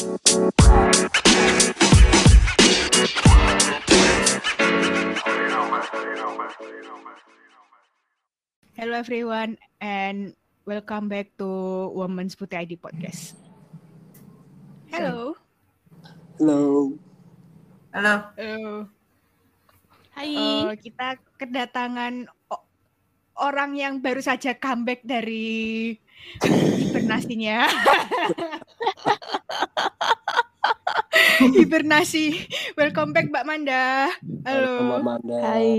Hello everyone and welcome back to Women's Putih ID podcast. Hello. Halo. Halo. Halo. Hai. Eh, kita kedatangan orang yang baru saja comeback dari hibernasinya. Hibernasi. Welcome back Mbak Manda. Halo, Halo. Amanda. Hai,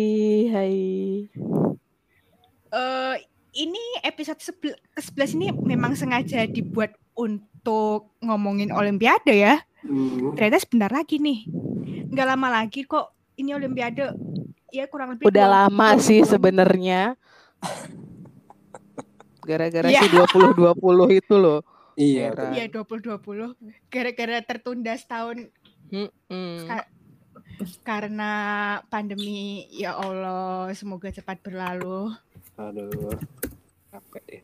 hai. Eh, ini episode sebel- ke-11 ini memang sengaja dibuat untuk ngomongin Olimpiade ya. Hmm. Ternyata sebentar lagi nih. Nggak lama lagi kok ini Olimpiade. Ya kurang lebih Udah lama sih sebenarnya. Gara-gara Iya. si 2020 itu loh. Iya. Iya 2020 gara-gara tertunda setahun karena pandemi ya Allah semoga cepat berlalu. Aduh. Capek deh.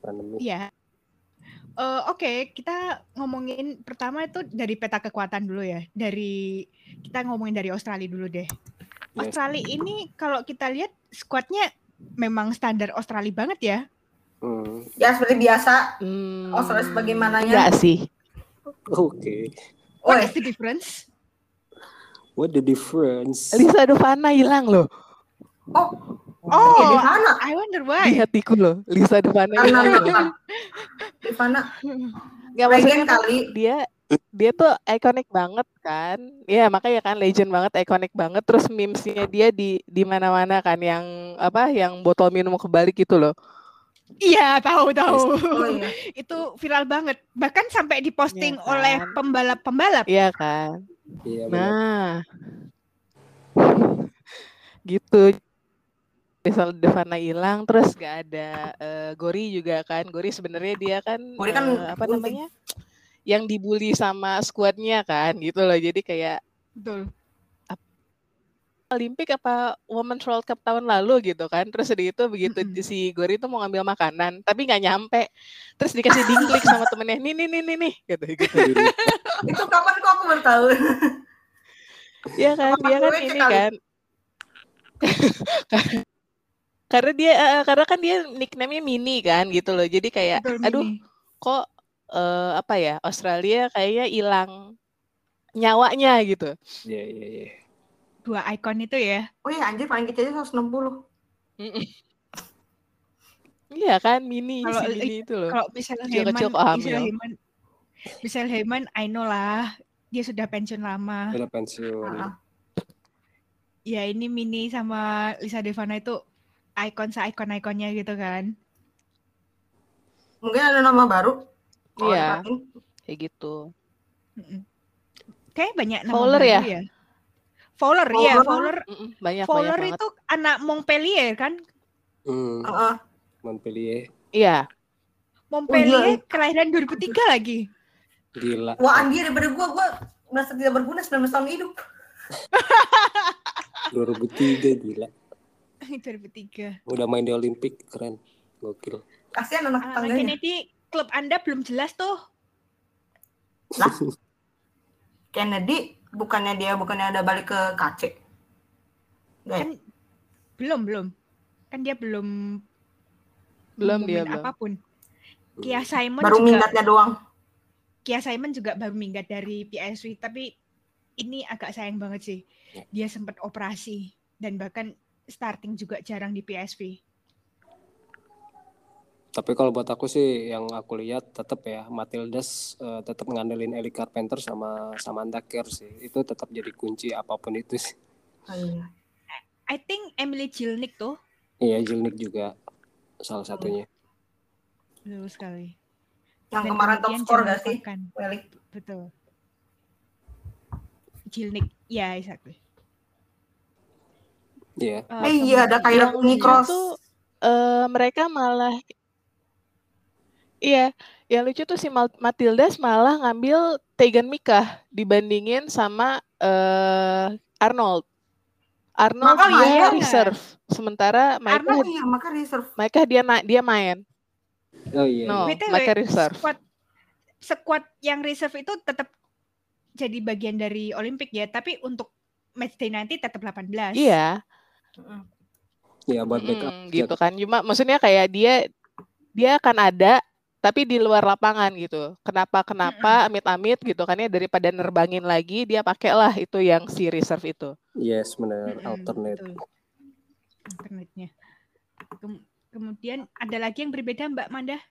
Pandemi. Iya. Eh, Oke, kita ngomongin pertama itu dari peta kekuatan dulu ya. Dari kita ngomongin dari Australia dulu deh. Yes. Australia ini kalau kita lihat skuadnya memang standar Australia banget ya. Hmm. Ya seperti biasa. Hmm, Australia sebagaimananya. Enggak sih. Oke. What Woi, is the difference? What the difference? Lisa Duvana hilang loh oh, Oh, ya di mana? I wonder di why. hatiku loh. Lisa Duvana Karena di Legend maksudnya tuh kali. dia dia tuh ikonik banget kan. Ya makanya kan legend banget, ikonik banget. Terus memesnya dia di di mana-mana kan yang apa yang botol minum kebalik gitu loh. Iya, tahu tahu. Oh iya. Itu viral banget. Bahkan sampai diposting Iya kan? oleh pembalap-pembalap. Iya kan? Iya benar. Nah, gitu. Misal Devana hilang, terus gak ada eh, Gori juga kan. Gori sebenarnya dia kan, Gori kan eh, apa namanya, yang dibully sama skuadnya kan, gitu loh. Jadi kayak Betul. Olimpik apa Women's World Cup tahun lalu gitu kan. Terus di itu begitu Mm-mm. si Gori itu mau ngambil makanan, tapi nggak nyampe. Terus dikasih dingklik sama temennya, nih nih nih nih nih, gitu gitu. Itu kapan kok aku baru tahu? Iya kan, dia kan ini kali? kan. karena dia eh, karena kan dia nickname-nya Mini kan gitu loh. Jadi kayak Betul, aduh Mini. kok eh, apa ya Australia kayaknya hilang nyawanya gitu. Iya iya iya. Dua ikon itu ya. Oh iya anjir paling kecil aja 160. Mm-mm. Iya kan Mini Kalau Mini itu loh. Kalau Kecil-kecil Heyman, kok hamil. Heyman, Michelle Heyman, I know lah. Dia sudah pensiun lama. Udah pensiun. Ah, Ya ini Mini sama Lisa Devana itu ikon se-ikon-ikonnya gitu kan. Mungkin ada nama baru. Iya. diperhatiin. Kayak gitu. Kayak banyak nama Fowler ya? ya. Fowler, ya Fowler. Fowler. Mm-mm, banyak Fowler banyak banget. itu anak Montpellier kan? Hmm. Heeh. Montpellier. Iya. Montpellier iya. kelahiran 2003 lagi. Gila. Wah anjir daripada gua gua merasa tidak berguna 19 tahun hidup. 2003 gila. 2003. Udah main di Olimpik keren. Gokil. Kasihan anak Anak tetangganya. Kennedy, klub Anda belum jelas tuh. Lah. Kennedy bukannya dia bukannya ada balik ke KC. Enggak ya? Kan belum, belum. Kan dia belum Belum dia belum. apa pun. Kia Simon Baru juga minggatnya doang. Kia Simon juga baru minggat dari PSV tapi ini agak sayang banget sih. Ya. Dia sempat operasi dan bahkan starting juga jarang di PSV. Tapi kalau buat aku sih yang aku lihat tetap ya Matildas eh, tetap ngandelin Ellie Carpenter sama Samantha Kerr sih. Itu tetap jadi kunci apa pun itu sih. Oh, iya. I think Emily Jilnik tuh Iya, Jilnik juga salah satunya. betul sekali. Yang Dan kemarin top score gak sih? Welly. Betul. Jilnik, ya exactly. Iya. Eh, Eh iya ada kayak Yang Uni lucu Cross. tuh eh, mereka malah Iya, yang lucu tuh si Matildas malah ngambil Tegan Mika dibandingin sama eh, Arnold. Arnold Maka dia iya. reserve, sementara Oh Micah, iya, maka reserve. Micah dia na- dia main. Oh iya. No, iya. BTW, mereka reserve. squad sekuat yang reserve itu tetap jadi bagian dari Olimpik ya, tapi untuk match day nanti tetap 18. Iya. Ya buat backup. Mm, gitu kan. Cuma maksudnya kayak dia dia akan ada tapi di luar lapangan gitu. Kenapa kenapa amit-amit gitu kan ya daripada nerbangin lagi dia pakailah itu yang si reserve itu. Yes, benar. Mm-mm, Alternate. betul. Internetnya. Kem- kemudian ada lagi yang berbeda Mbak Manda?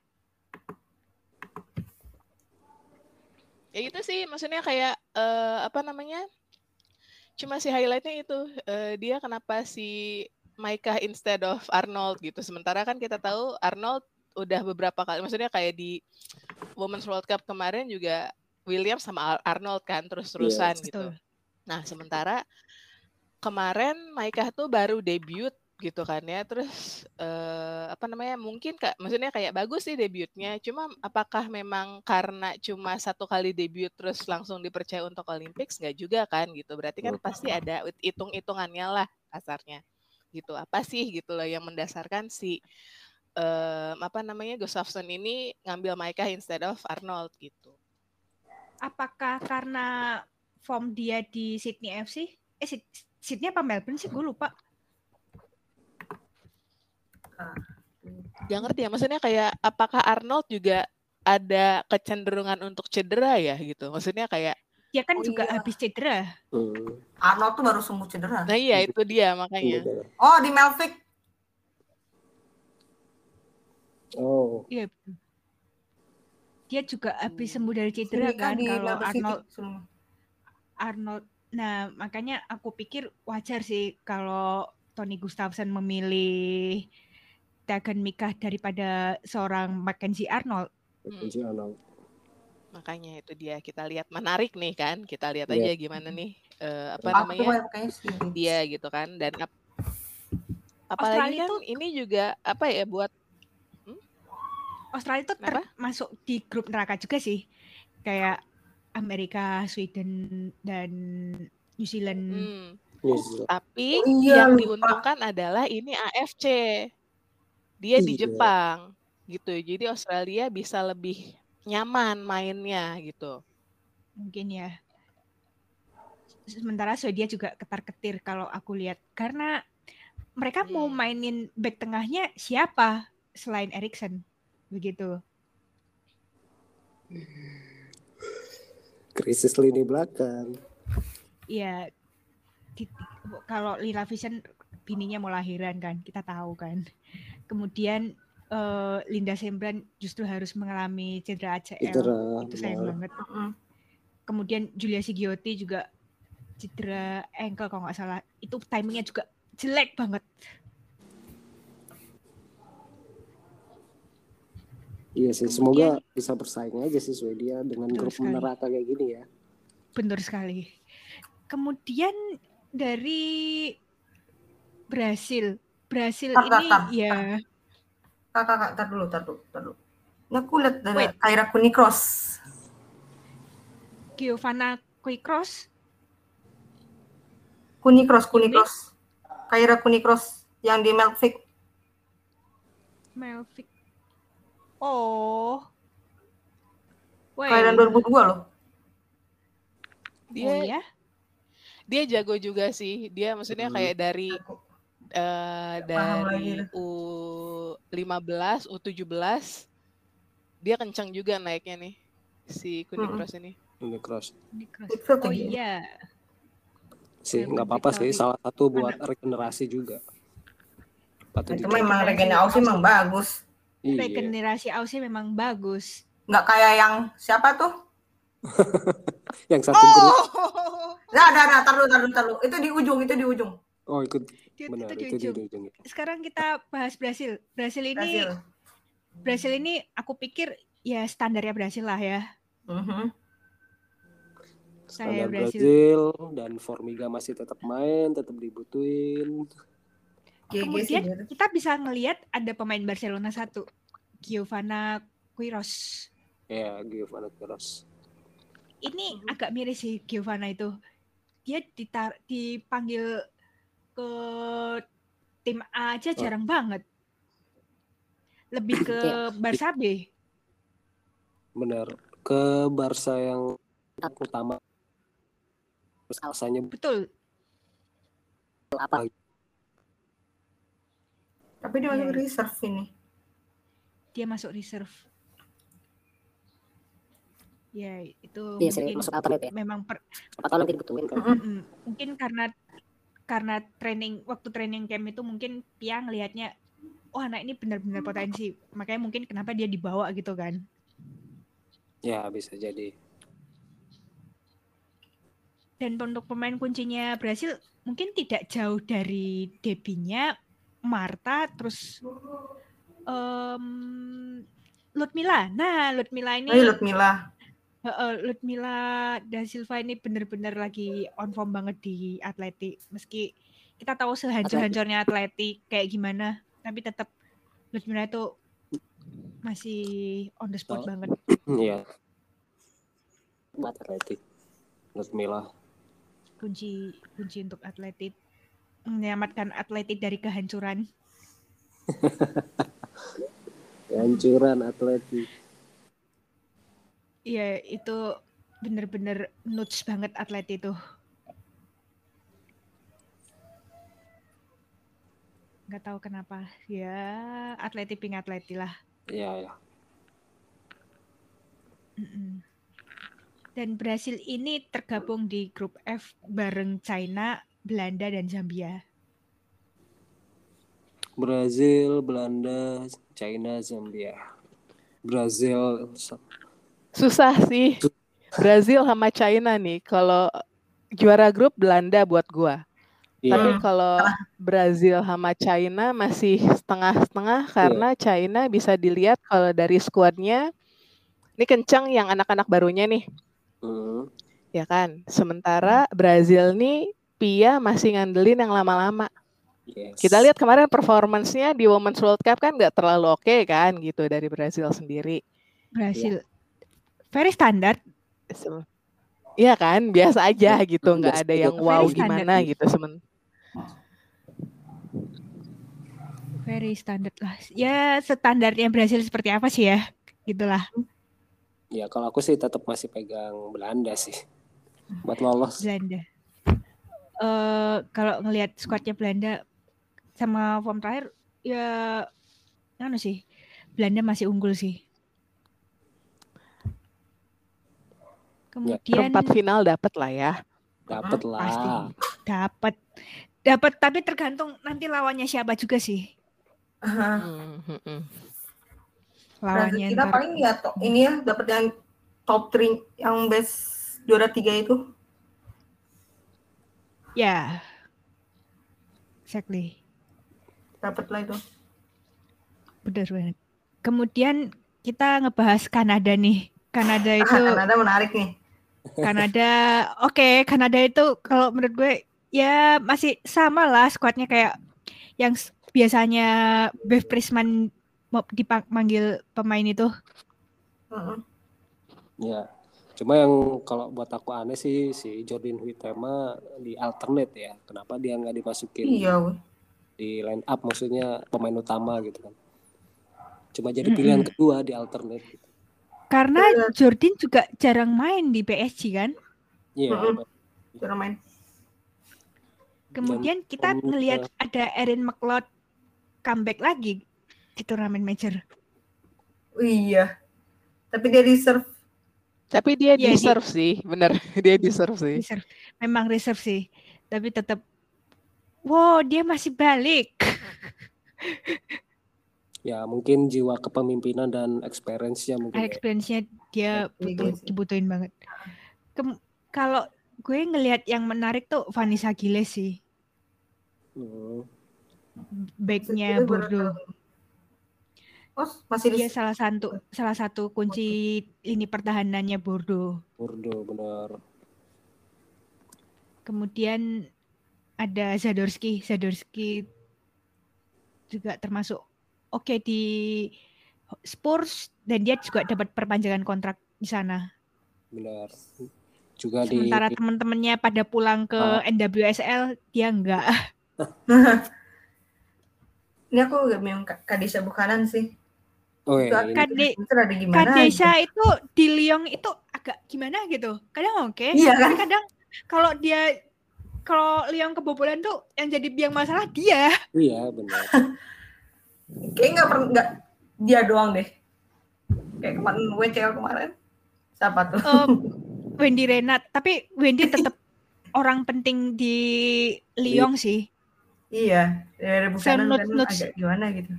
Ya itu sih maksudnya kayak eh, apa namanya? Cuma si highlightnya itu eh, dia kenapa si Maika instead of Arnold gitu. Sementara kan kita tahu Arnold udah beberapa kali maksudnya kayak di Women's World Cup kemarin juga Williams sama Ar- Arnold kan terus-terusan gitu. Betul. Nah, sementara kemarin Maika tuh baru debut gitu kan ya. Terus eh, apa namanya? Mungkin Kak, maksudnya kayak bagus sih debutnya. Cuma apakah memang karena cuma satu kali debut terus langsung dipercaya untuk Olympics nggak juga kan gitu. Berarti kan pasti ada hitung-hitungannya lah kasarnya. Gitu. Apa sih gitu loh yang mendasarkan si em, apa namanya Gustafsson ini ngambil Maika instead of Arnold gitu. Apakah karena form dia di Sydney FC? Eh Syd- Sydney apa Melbourne sih? Gue lupa. Gak ngerti ya, maksudnya kayak apakah Arnold juga ada kecenderungan untuk cedera ya gitu. Maksudnya kayak, Dia kan Oh juga iya. habis cedera. Hmm. Arnold tuh baru sembuh cedera. nah iya itu dia makanya. Oh di Melvic. Oh, Iya. Dia juga habis sembuh dari cedera kan di kalau Arnold sebelumnya. Arnold. Nah, makanya aku pikir wajar sih kalau Tony Gustafsson memilih Tegan Mikah daripada seorang Mackenzie Arnold. Kunci Arnold. Makanya itu dia kita lihat menarik nih kan. Kita lihat Iya. aja gimana nih eh, apa Aku namanya dia gitu kan dan ap- apalagi Australia kan tuh- ini juga apa ya buat Australia itu termasuk di grup neraka juga sih. Kayak Amerika, Sweden, dan New Zealand. hmm, New Zealand. tapi Oh iya, yang lupa. diuntungkan adalah ini AFC. Dia di Iya. Jepang gitu. Jadi Australia bisa lebih nyaman mainnya gitu. Mungkin ya. Sementara Swedia juga ketar-ketir kalau aku lihat. Karena mereka mau Hmm. mainin back tengahnya siapa selain Erikson. Begitu. Krisis lini belakang. Iya. kalau Lila Vision bininya mau lahiran kan, kita tahu kan. Kemudian eh, Linda Sembran justru harus mengalami cedera ACL. Cedera. Itu sayang banget. Kemudian Julia Sigiotti juga cedera ankle kalau nggak salah. Itu timingnya juga jelek banget. Iya sih, semoga bisa bersaing aja sih Swedia dengan Betul grup sekali. neraka kayak gini ya. Benar sekali. Kemudian dari Brasil. Brasil Tar, tar, ini tar, ya Kak, kak, kak, tar dulu, tar dulu, tar dulu. Ini aku lihat. Kaira Kunikros. Giovanna Quickcross Kunikros, Kunikros. Kaira Kunikros yang di Melvic. Melvik. Oh. Wait. Kelahiran 2002 loh. Dia Oh ya? dia jago juga sih. Dia maksudnya Hmm. kayak dari eh paham dari lagi. U15, U17 dia kencang juga naiknya nih si kuning Mm-mm. cross ini. Ini cross. Oh tinggi. iya. Sih, Melbourne nggak apa-apa sih. Salah satu buat regenerasi juga. Patut Nah, dicoba. cuma emang regennya Aussie emang bagus. Iya. Regenerasi Aussie memang bagus. Nggak kayak yang siapa tuh? Yang satu grup. Oh! Nah, nah, nah, tar dulu, tar dulu, tar dulu. Itu di ujung, itu di ujung. Oh, ikut. Itu, Benar, itu di itu di ujung. ujung. Sekarang kita bahas Brasil. Brasil ini Brasil. Brasil ini aku pikir ya standarnya Brasil lah ya. Mhm. Saya Standar Brasil. Brazil dan Formiga masih tetap main, tetap dibutuhin. GG sih Kemudian dia. kita bisa ngelihat ada pemain Barcelona satu, Giovanna Quiros. Ya, Giovanna Cross. Ini agak miris sih Giovanna itu. Dia ditar dipanggil ke tim A aja Oh. jarang banget. Lebih ke Ya, Barca B. Benar. ke Barca yang utama terus alasannya Betul. apa Tapi dia masuk Iya. reserve ini. Dia masuk reserve. Ya, itu iya sih mungkin masuk alternate ya memang per, siapa tahu nanti dibutuhin kan Mm-mm. Mm, mungkin karena karena training waktu training camp itu mungkin Pia ngelihatnya oh anak ini benar-benar potensi makanya mungkin kenapa dia dibawa gitu kan ya bisa jadi dan untuk pemain kuncinya Brasil mungkin tidak jauh dari debinya Marta terus em Ludmila nah Ludmila ini Oh, Ludmila. Heeh, Ludmila da Silva ini benar-benar lagi on form banget di Atletik. Meski kita tahu sehancur-hancurnya Atletik kayak gimana, tapi tetap Ludmila itu masih on the spot Oh. banget. Iya, buat Atletik. Ludmila. Kunci kunci untuk Atletik menyelamatkan Atletik dari kehancuran. Kehancuran Atletik. Iya, itu benar-benar nuts banget Atletik itu. Nggak tahu kenapa. Ya, Atletik ping Atletik lah. Iya, ya. Mm-mm. Dan Brasil ini tergabung di grup F bareng China, Belanda, dan Zambia. Brazil, Belanda, China, Zambia. Brazil Susah sih. Brazil sama China nih. Kalau juara grup Belanda buat gua. Tapi Iya, kalau Brazil sama China masih setengah-setengah karena China bisa dilihat kalau dari skuadnya ini kencang yang anak-anak barunya nih, Hmm, ya kan. Sementara Brazil nih Pia masih ngandelin yang lama-lama. yes. Kita lihat kemarin performance-nya di Women's World Cup kan nggak terlalu oke kan gitu dari Brazil sendiri. Brasil very standard. Iya kan, biasa aja gitu, nggak ada yang Very wow standard. gimana gitu semen. Very standard lah. Ya standarnya Brasil seperti apa sih ya? Gitulah. Ya, kalau aku sih tetap masih pegang Belanda sih. Buat lolos. Belanda. Eh kalau ngelihat skuadnya Belanda sama form terakhir ya anu sih. Belanda masih unggul sih. Kemudian Perempat final dapat lah ya. Dapat pasti lah. dapat dapat tapi tergantung nanti lawannya siapa juga sih. Aha. Hmm, hmm, hmm. Brazil Lawannya kita ntar. paling ya to- ini ya dapat yang top 3 yang best juara tiga itu. Ya. Exactly. Dapat lah itu. Benar banget. Kemudian kita ngebahas Kanada nih. Kanada itu Kanada menarik nih. Kanada oke Kanada itu kalau menurut gue ya masih sama lah skuadnya kayak yang biasanya Bev Prisman mau dipanggil pemain itu. Heeh. Ya. Cuma yang kalau buat aku aneh sih si Jordan Huitema di alternate ya. Kenapa dia nggak dimasukin Iya, di line up maksudnya pemain utama gitu kan. Cuma jadi pilihan kedua di alternate gitu. Karena Bener. Jordan juga jarang main di PSG kan. Iya. Mm-mm. Cara main. Kemudian kita om- ngelihat ada Erin McLeod comeback lagi di turnamen major. Iya. Tapi dia reserve. Tapi dia dia- deserve sih, bener. Dia deserve sih. Reserve. Memang reserve sih. Tapi tetap wow, dia masih balik. Ya mungkin jiwa kepemimpinan dan experience-nya mungkin. ya. experience-nya dia butuh, sih. dibutuhin banget. Kem- kalau gue ngelihat yang menarik tuh Vanessa Giles sih, Hmm. backnya Bordeaux. Oh, masih Dia di salah satu salah satu kunci lini pertahanannya Bordeaux. Bordeaux benar. Kemudian ada Zadorski, Zadorski juga termasuk oke di Spurs dan dia juga dapat perpanjangan kontrak di sana. Benar. Juga di Sementara teman-temannya pada pulang ke Ah. NWSL, dia enggak. Ini aku gak memang Kadisha Bukanan sih. Oh iya, ini Kade itu ada gimana? Kadesha itu di Liong itu agak gimana gitu. Kadang oke, Iya kan? tapi kadang kalau dia kalau Liong kebobolan tuh yang jadi biang masalah dia. iya benar. Kayaknya nggak pernah nggak dia doang deh. Kayak kemarin WCL kemarin. Siapa tuh? Eh, Wendy Renat, tapi Wendy tetap orang penting di Liong sih. Iya, dari kan Senut-nuts. agak gimana gitu.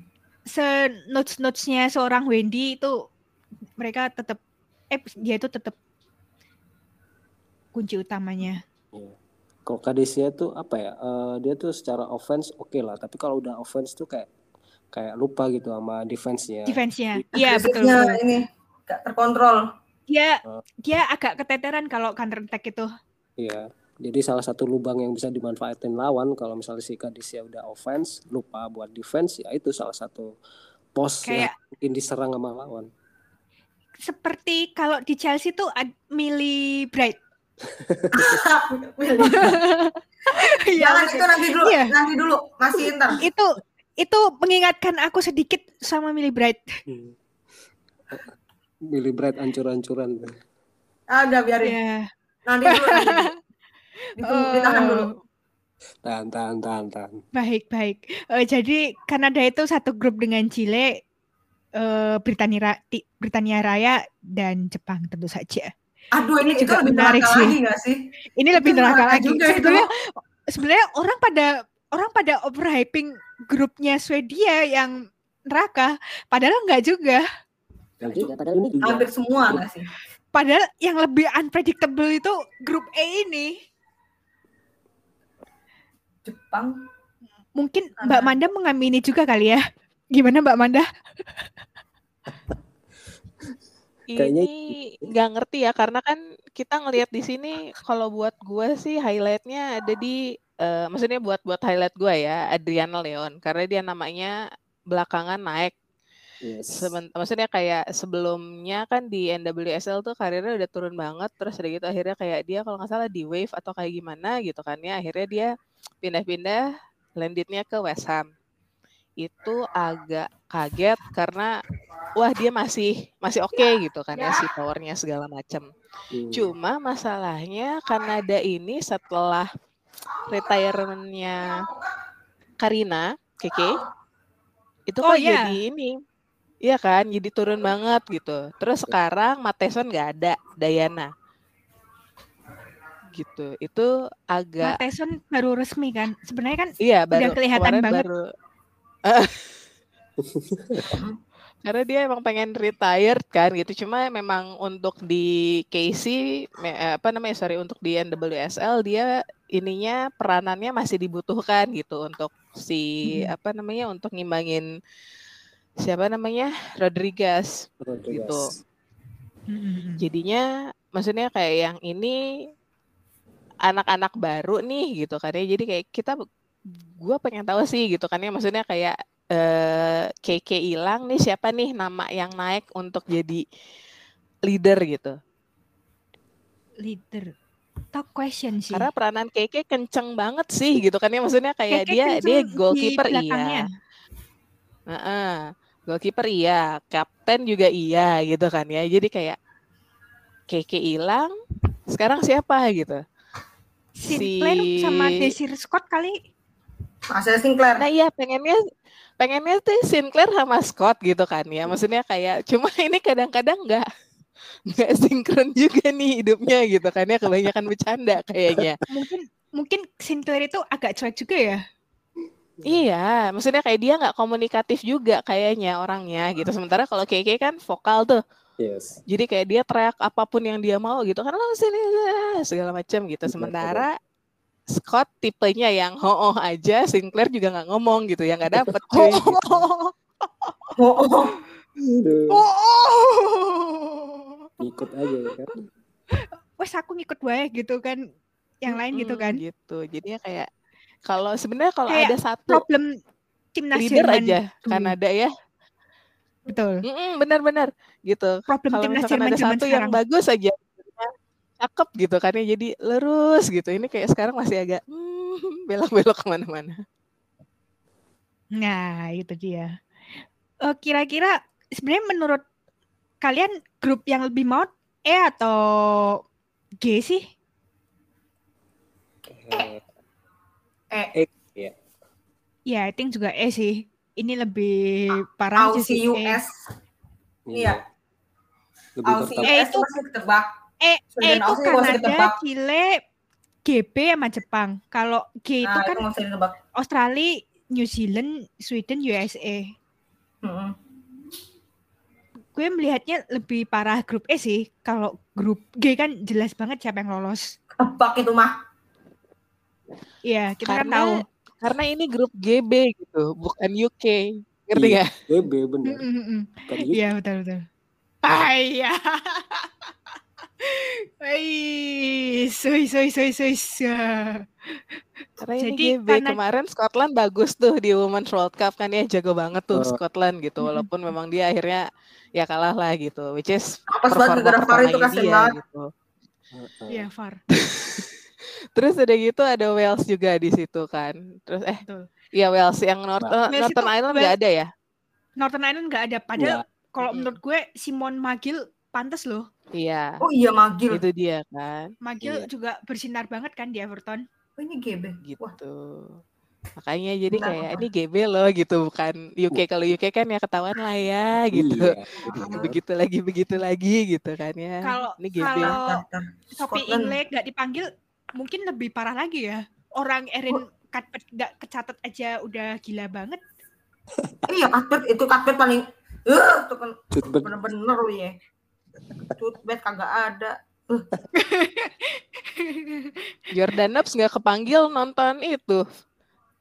Se notes notesnya seorang Wendy itu mereka tetap eh dia itu tetap kunci utamanya. Iya. Kalau Kadesnya tuh apa ya? eh, dia tuh secara offense oke lah, tapi kalau udah offense tuh kayak kayak lupa gitu sama defense-nya. Defense-nya. Iya betul, Agresifnya betul. ini terkontrol. Dia Oh. dia agak keteteran kalau counter attack itu. Iya. Jadi salah satu lubang yang bisa dimanfaatin lawan kalau misalnya si Kadesnya udah offense, lupa buat defense, ya itu salah satu pos yang mungkin diserang sama lawan. seperti kalau di Chelsea tuh ad- Millie Bright. Iya, Jangan itu nanti dulu, Iya. nanti dulu, masih ntar. itu itu mengingatkan aku sedikit sama Millie Bright. Hmm. Bright ancur-ancuran. Ah, udah biarin. Ya. Nanti dulu. Nanti dulu. Ditunggu, ditahan dulu. Eh, Tahan, tahan, tahan, tahan. baik baik. Eh, jadi Kanada itu satu grup dengan Chile, eh, Britania Ra- Britania Raya dan Jepang tentu saja. Aduh, ini, Ini juga lebih menarik sih. lagi nggak sih? Ini lebih Itu neraka neraka lagi. juga itu. Sebenarnya sebenarnya orang pada orang pada overhyping grupnya Swedia yang neraka, padahal enggak juga. Dan juga padahal ini juga Hampir semua nggak sih? Padahal yang lebih unpredictable itu grup E ini. Jepang. Mungkin Mbak Manda mengamini juga kali ya. Gimana Mbak Manda? Ini nggak ngerti ya karena kan kita ngelihat di sini kalau buat gue sih highlightnya ada di eh, maksudnya buat buat highlight gue ya Adriana Leon karena dia namanya belakangan naik Yes. Seben- maksudnya kayak sebelumnya kan di NWSL tuh karirnya udah turun banget terus udah gitu akhirnya kayak dia kalau nggak salah di Wave atau kayak gimana gitu kan ya akhirnya dia pindah-pindah landednya ke West Ham itu agak kaget karena wah dia masih masih oke gitu kan ya si powernya segala macam Hmm. cuma masalahnya Kanada ini setelah retirementnya Karina Keke itu Oh, kok iya. jadi ini Iya kan, jadi turun banget gitu. Terus sekarang Mateson nggak ada, Dayana. Gitu. Itu agak Matheson baru resmi kan. Sebenarnya kan iya baru kelihatan kemarin banget. baru karena dia emang pengen retired kan gitu cuma memang untuk di KC me- eh, apa namanya sorry untuk di NWSL dia ininya peranannya masih dibutuhkan gitu untuk si Hmm. apa namanya untuk ngimbangin siapa namanya Rodriguez Rodriguez. gitu. Mm-mm. jadinya maksudnya kayak yang ini anak-anak baru nih gitu kan ya jadi kayak kita gue pengen tahu sih gitu kan ya maksudnya kayak eh KK hilang nih siapa nih nama yang naik untuk jadi leader gitu leader. Top question sih. karena peranan KK kenceng banget sih gitu kan ya maksudnya kayak Keke dia dia goalkeeper iya Heeh. Goalkeeper iya kapten juga iya gitu kan ya jadi kayak KK hilang sekarang siapa gitu Sinclair si- sama Desir Scott kali. Masa Sinclair. Nah iya pengennya pengennya tuh Sinclair sama Scott gitu kan ya. Maksudnya kayak cuma ini kadang-kadang nggak nggak sinkron juga nih hidupnya gitu kan ya kebanyakan bercanda kayaknya. Mungkin mungkin Sinclair itu agak cuek juga ya. Iya, maksudnya kayak dia nggak komunikatif juga kayaknya orangnya gitu. Sementara kalau KK kan vokal tuh. Yes. Jadi kayak dia teriak apa pun yang dia mau gitu kan lo sini ah, segala macam gitu. Sementara Scott tipenya yang ho aja, Sinclair juga nggak ngomong gitu ya nggak dapet gitu. Oh, oh. Aduh, Oh. ikut aja ya kan. Wes aku ngikut wae gitu kan. Yang lain gitu kan. Gitu. Jadinya kayak kalau sebenarnya kalau Kayak ada satu Problem timnas leader Jerman aja dulu. Kanada ya. Betul. Benar-benar gitu. Problem Kalau timnas Jerman ada satu yang sekarang. bagus aja cakep gitu kan ya jadi lurus gitu. Ini kayak sekarang masih agak hmm, belok-belok ke mana-mana. Nah, itu dia. Eh, kira-kira sebenarnya menurut kalian grup yang lebih maut E atau G sih? Eh, Eh, Ya, I think juga E sih. Ini lebih parah aja Aussie sih. E. US. Iya. Lebih bertambah. Eh, US itu- masih ketebak. E, E itu Kanada. Chile, GB sama Jepang. Kalau G itu Nah, itu kan ditebak. Australia, New Zealand, Sweden, USA. Mm-mm. Gue melihatnya lebih parah grup E sih. Kalau grup G kan jelas banget siapa yang lolos. Ketebak itu mah. Iya, kita kan Karena- tahu. Karena ini grup GB gitu, bukan UK. Ngerti Iya. nggak? GB bener. Mm, mm, mm. Iya betul betul. Ah iya. Wih, soy soy soy soy. soy. Karena ini Jadi GB karena- kemarin Scotland bagus tuh di Women's World Cup kan ya jago banget tuh Oh. Scotland gitu walaupun memang dia akhirnya ya kalah lah gitu which is Apa negara VAR itu kasihan dia banget. gitu. Heeh. Iya far. Terus udah gitu ada Wales juga di situ kan. Terus eh Betul. ya Wales yang North, Nah. eh, Wales Northern Ireland Wales- nggak ada ya? Northern Ireland nggak ada. Padahal kalau Mm-mm. menurut gue Simon Magil pantas loh. Iya. Oh iya Magil. Itu dia kan Magil Iya. juga bersinar banget kan di Everton. Oh ini GB. gitu. Wah, Makanya jadi Benar, kayak ini GB loh gitu bukan UK kalau UK kan ya ketahuan lah ya gitu. Iya. Begitu lagi begitu lagi gitu kan ya. Kalau ini GB. kalau. Sophie nggak dipanggil mungkin lebih parah lagi ya. Orang Erin nggak kecatat aja udah gila banget. Iya Cuthbert itu Cuthbert paling eh itu kan bener-bener lu ya. Cuthbert kagak ada. Jordan Nubs nggak kepanggil nonton itu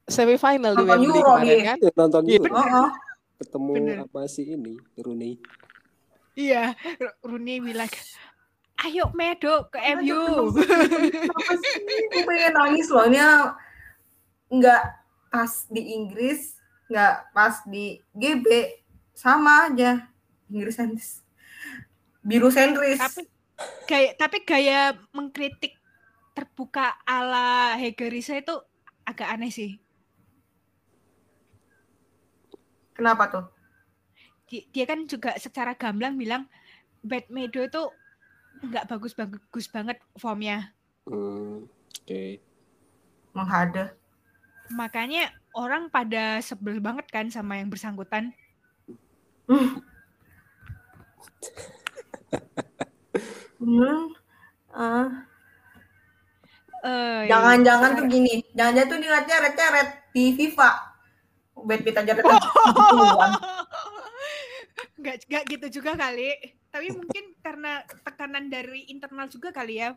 semifinal di Wembley Euro kemarin dia. kan. Iya, nonton Iya, juga. bener. Oh, Ketemu Bener. apa sih ini? Rooney. Iya, Rooney bilang, ayo Medo ke Ayo, MU. Gue pengen nangis loh. Ini nggak pas di Inggris, nggak pas di GB, sama aja. Inggris sentris. Biru sentris. tapi gaya tapi gaya mengkritik terbuka ala Hegerisa itu agak aneh sih. Kenapa tuh? Di- Dia kan juga secara gamblang bilang Bad Medo itu nggak bagus-bagus banget formnya. Hmm, Oke. Menghada. Makanya orang pada sebel banget kan sama yang bersangkutan. Hmm. Ah. Eh, Jangan-jangan tuh secara- gini, jangan-jangan tuh dilihatnya red di FIFA. Bad beat aja red duluan. nggak nggak gitu juga kali. Tapi mungkin karena tekanan dari internal juga kali ya.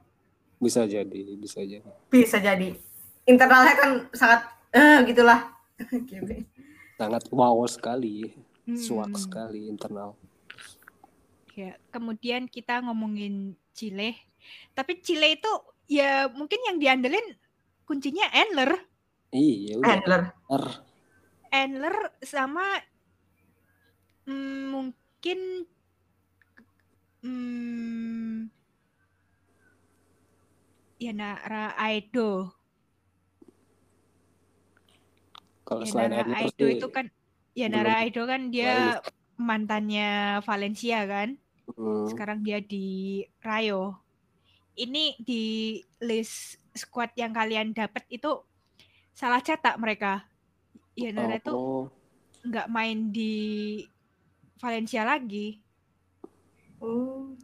Bisa jadi, bisa jadi. Bisa jadi. Internalnya kan sangat eh gitulah. GB. Sangat wow sekali, suak Hmm. sekali internal. Ya, kemudian kita ngomongin Chile. Tapi Chile itu ya mungkin yang diandelin kuncinya Endler. Iya, udah. Handler. R. Endler sama mm, mungkin mm, ya Nara Aido. Kalau Ya selain Nara Edler Aido itu kan ya Nara Aido kan dia mantannya Valencia kan. hmm, Sekarang dia di Rayo. Ini di list squad yang kalian dapat itu salah cetak mereka. Ya Nara itu oh, nggak main di Valencia lagi. Hmm.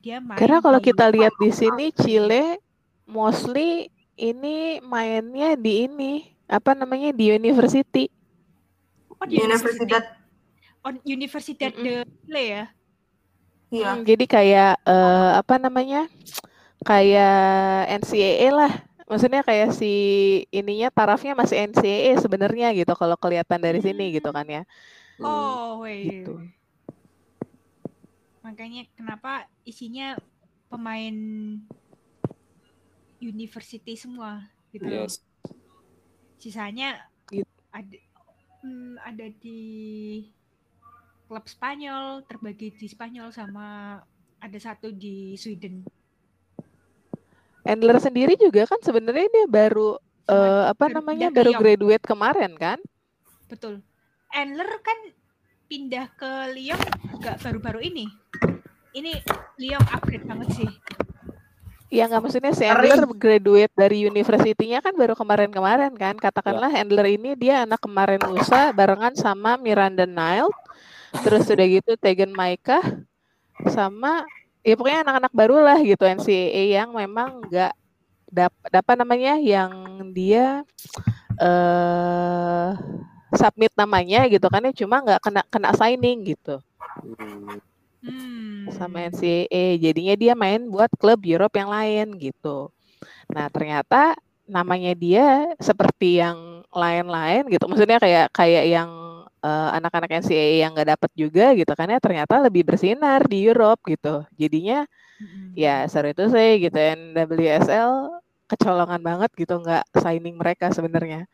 Dia main Karena kalau di- kita lihat di sini Chile mostly ini mainnya di ini apa namanya di university. oh, di Universidad. on Universidad de Chile ya. Iya. Hmm, jadi kayak eh, apa namanya? Kayak NCAA lah. Maksudnya kayak si ininya tarafnya masih NCAA sebenarnya gitu kalau kelihatan dari sini gitu kan ya. hmm. Oh, wait. Gitu. Makanya kenapa isinya pemain university semua gitu. Yes. Sisanya ada hmm, ada di klub Spanyol, terbagi di Spanyol sama ada satu di Sweden. Endler sendiri juga kan sebenarnya dia baru eh, apa namanya baru graduate kemarin kan? Betul. Endler kan pindah ke Lyon nggak baru-baru ini. Ini Lyon upgrade banget sih. Ya nggak maksudnya si Handler graduate dari university-nya kan baru kemarin-kemarin kan. Katakanlah Handler ini dia anak kemarin lusa barengan sama Miranda Nile. Terus udah gitu Tegan Maika sama ya pokoknya anak-anak baru lah gitu NCAA yang memang nggak dap apa namanya yang dia eh submit namanya gitu kan ya cuma nggak kena kena signing gitu Hmm. Hmm. sama NCAA. Jadinya dia main buat klub Europe yang lain gitu. Nah, ternyata namanya dia seperti yang lain-lain gitu. Maksudnya kayak kayak yang eh, anak-anak NCAA yang nggak dapat juga gitu kan ya ternyata lebih bersinar di Europe gitu. Jadinya Mm-mm. ya sorry itu saya gitu NWSL kecolongan banget gitu nggak signing mereka sebenarnya.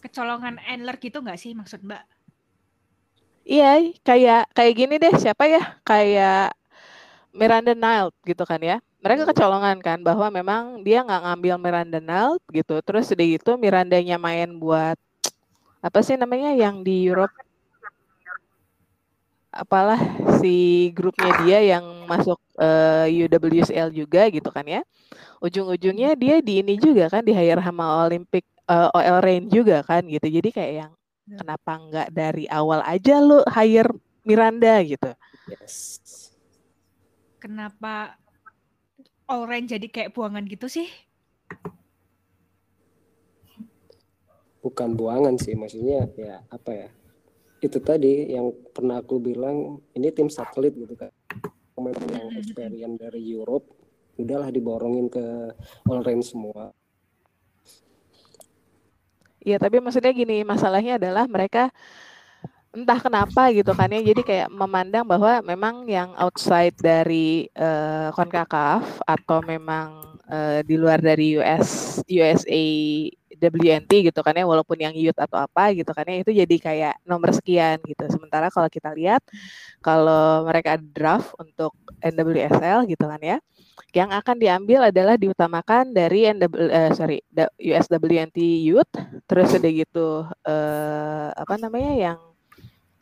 Kecolongan Endler gitu nggak sih maksud Mbak? Iya, kayak kayak gini deh, siapa ya? Kayak Miranda Nile gitu kan ya. Mereka kecolongan kan bahwa memang dia nggak ngambil Miranda Nile gitu. Terus udah gitu Mirandanya main buat apa sih namanya yang di Europe apalah si grupnya dia yang masuk eh, UWSL juga gitu kan ya. Ujung-ujungnya dia di ini juga kan di hire sama Olympic eh, OL Reign juga kan gitu. Jadi kayak yang Ya. kenapa nggak dari awal aja lu hire Miranda gitu. Yes. Kenapa Orange jadi kayak buangan gitu sih? Bukan buangan sih, maksudnya ya apa ya? Itu tadi yang pernah aku bilang ini tim satelit gitu kan. Pemain yang experience dari Europe udahlah diborongin ke all range semua. Iya, tapi maksudnya gini, masalahnya adalah mereka entah kenapa gitu kan ya, jadi kayak memandang bahwa memang yang outside dari eh, CONCACAF atau memang eh, di luar dari US USA WNT gitu kan ya, walaupun yang youth atau apa gitu kan ya, itu jadi kayak nomor sekian gitu. Sementara kalau kita lihat kalau mereka draft untuk NWSL gitu kan ya, yang akan diambil adalah diutamakan dari NW, eh, sorry USWNT Youth, terus udah gitu eh, apa namanya yang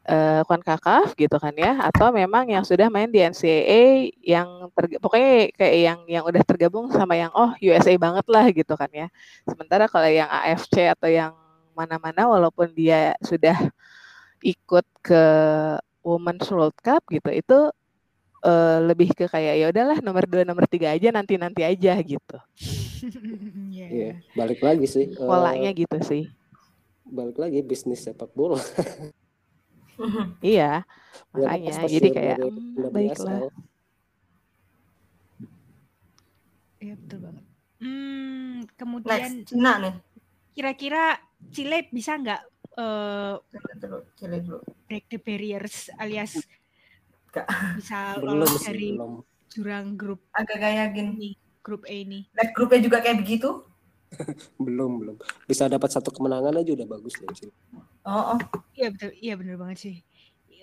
eh, CONCACAF gitu kan ya, atau memang yang sudah main di NCAA yang terg- pokoknya kayak yang yang udah tergabung sama yang oh USA banget lah gitu kan ya. Sementara kalau yang AFC atau yang mana-mana walaupun dia sudah ikut ke Women's World Cup gitu, itu eh, lebih ke kayak ya udahlah nomor dua nomor tiga aja nanti nanti aja gitu Iya. Iya, balik lagi sih. polanya gitu sih balik lagi bisnis sepak bola. iya Ya, makanya lepas jadi kayak hmm, baiklah Iya betul banget. Hmm, kemudian Next, Cina nih. kira-kira Chile bisa nggak eh, dulu, dulu. break the barriers alias Nggak. bisa lolos dari belum. jurang grup Agak kayak gini. ini, grup A ini? Lihat grupnya juga kayak begitu. Belum, belum. Bisa dapat satu kemenangan aja udah bagus loh, Cil. Oh, oh. Iya betul, iya bener banget sih.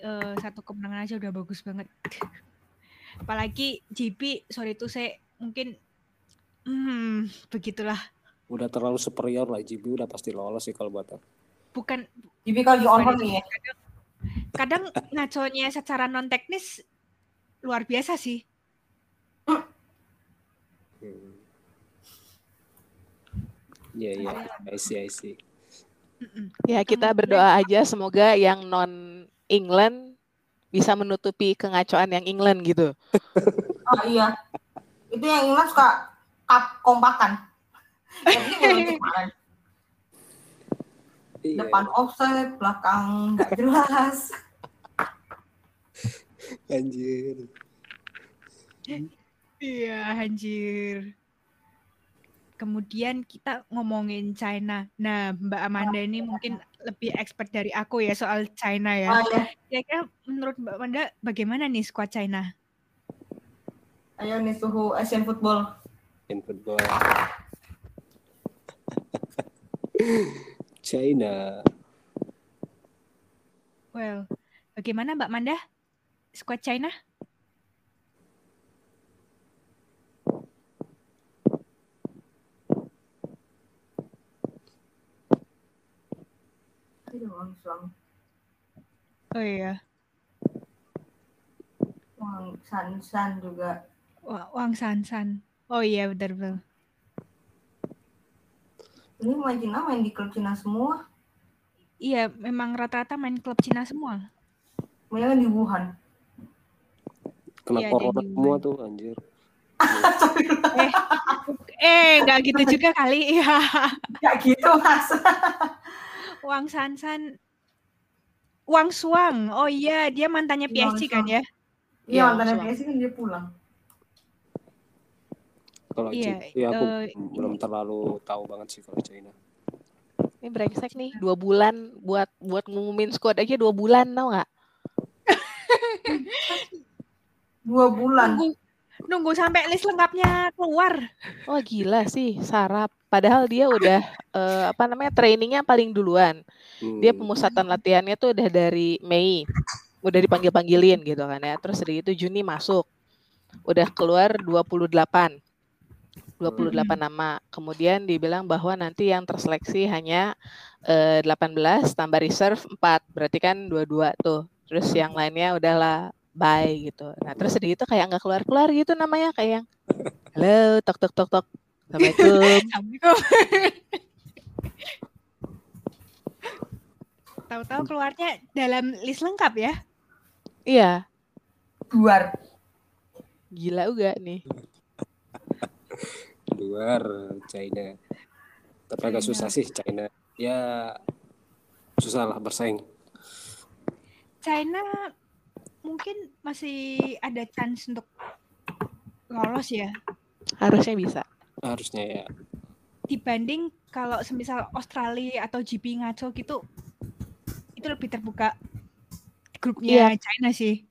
Eh, satu kemenangan aja udah bagus banget. Apalagi GP, sorry itu saya mungkin, hmm, begitulah. Udah terlalu superior lah GB udah pasti lolos sih kalau buat aku. Bukan Jadi kalau lagi on bukan hold itu. nih ya. Kadang, kadang ngaconya secara non teknis luar biasa sih. Hmm. Iya, iya. I see, I see. Ya kita berdoa aja semoga yang non England bisa menutupi kengacoan yang England gitu Oh iya. Itu yang Iman suka kap kompakan. Iya. Depan offset, belakang nggak jelas. Anjir. Iya, anjir. Kemudian kita ngomongin China. Nah, Mbak Amanda ini mungkin lebih expert dari aku ya soal China ya. Oh iya. Kira-kira menurut Mbak Amanda bagaimana nih skuad China? Ayo nih suhu Asian football. In football. China. Well, bagaimana Mbak Amanda? Skuad China? Oh iya. Wang San San juga. Wa- Wang Sansan. Oh iya benar benar. Ini main Cina main di klub Cina semua. Iya, memang rata-rata main klub Cina semua. Mainnya kan di Wuhan. Kena Iya, corona dia semua tuh anjir. Eh, eh nggak gitu juga kali ya. Gak gitu mas. Wang Sansan, Wang Suang. Oh iya, dia mantannya Iya, PSG Wang kan ya? Iya Iya, mantannya. PSG kan dia pulang. Kalau Iya, China, ya aku eh, belum terlalu tahu banget sih kalau China. Ini brengsek nih, dua bulan buat buat ngumumin squad aja dua bulan tau nggak? Dua bulan. Nunggu, nunggu sampai list lengkapnya keluar. Oh gila sih, sarap. Padahal dia udah eh, apa namanya trainingnya paling duluan. Dia Hmm. pemusatan latihannya tuh udah dari Mei, udah dipanggil panggilin gitu kan ya. Terus dari itu Juni masuk, udah keluar 28 28 nama. Kemudian dibilang bahwa nanti yang terseleksi hanya eh, 18 tambah reserve 4. Berarti kan dua-dua tuh. Terus yang lainnya udahlah bye gitu. Nah, terus dari itu kayak nggak keluar-keluar gitu namanya kayak yang halo tok tok tok tok. Assalamualaikum. Assalamualaikum. Tahu-tahu keluarnya dalam list lengkap ya? iya, Luar. gila juga nih. luar China. Tapi agak susah sih China. Ya susah lah bersaing. China mungkin masih ada chance untuk lolos ya Harusnya bisa. Harusnya ya. dibanding kalau semisal Australia atau GP ngaco gitu itu lebih terbuka grupnya China sih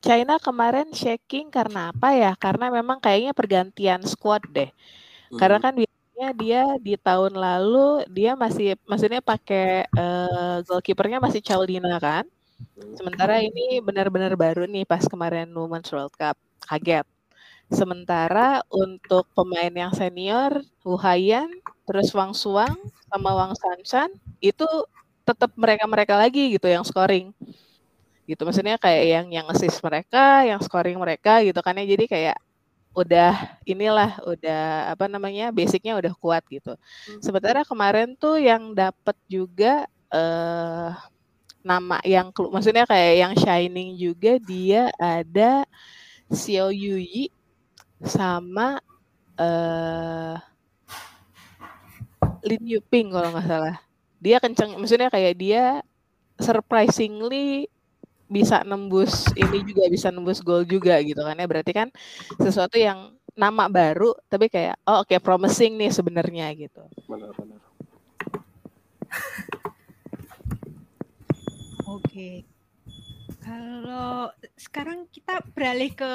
China kemarin shaking karena apa ya? Karena memang kayaknya pergantian squad deh. Karena Hmm. kan biasanya dia di tahun lalu dia masih maksudnya pakai eh, goalkeepernya masih Chaulina kan. Hmm. Sementara ini benar-benar baru nih pas kemarin Women's World Cup. Kaget. Sementara untuk pemain yang senior, Wu Haiyan, terus Wang Suang sama Wang Sanshan itu tetap mereka-mereka lagi gitu yang scoring. Gitu maksudnya kayak yang yang assist mereka, yang scoring mereka gitu kan ya. Jadi kayak udah inilah udah apa namanya basicnya udah kuat gitu. Sementara kemarin tuh yang dapat juga eh nama yang maksudnya kayak yang shining juga dia ada Xiao Yuyi sama eh Lin Yuping kalau nggak salah. Dia kenceng, maksudnya kayak dia surprisingly bisa nembus ini juga bisa nembus gol juga gitu kan ya. Berarti kan sesuatu yang nama baru tapi kayak oh oke promising nih sebenarnya gitu. Benar-benar. Oke. Kalau sekarang kita beralih ke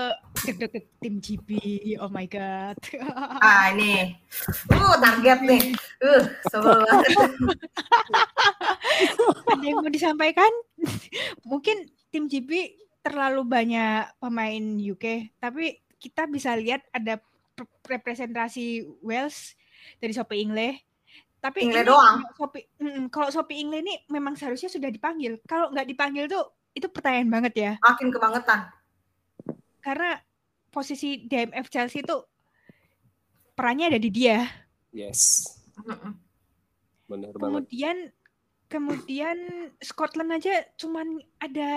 deg-deg tim GB. Oh my god. Ah ini. Uh target nih. Uh sebel banget. Ada yang mau disampaikan? Mungkin tim GB terlalu banyak pemain UK, tapi kita bisa lihat ada pre- representasi Wales dari Sophie Ingle. Tapi Ingle ini doang. kalau mm, Sophie Ingle ini memang seharusnya sudah dipanggil. Kalau nggak dipanggil tuh itu pertanyaan banget ya. Makin kebangetan. karena posisi DMF Chelsea itu perannya ada di dia. Yes. Benar banget. Kemudian kemudian Scotland aja cuman ada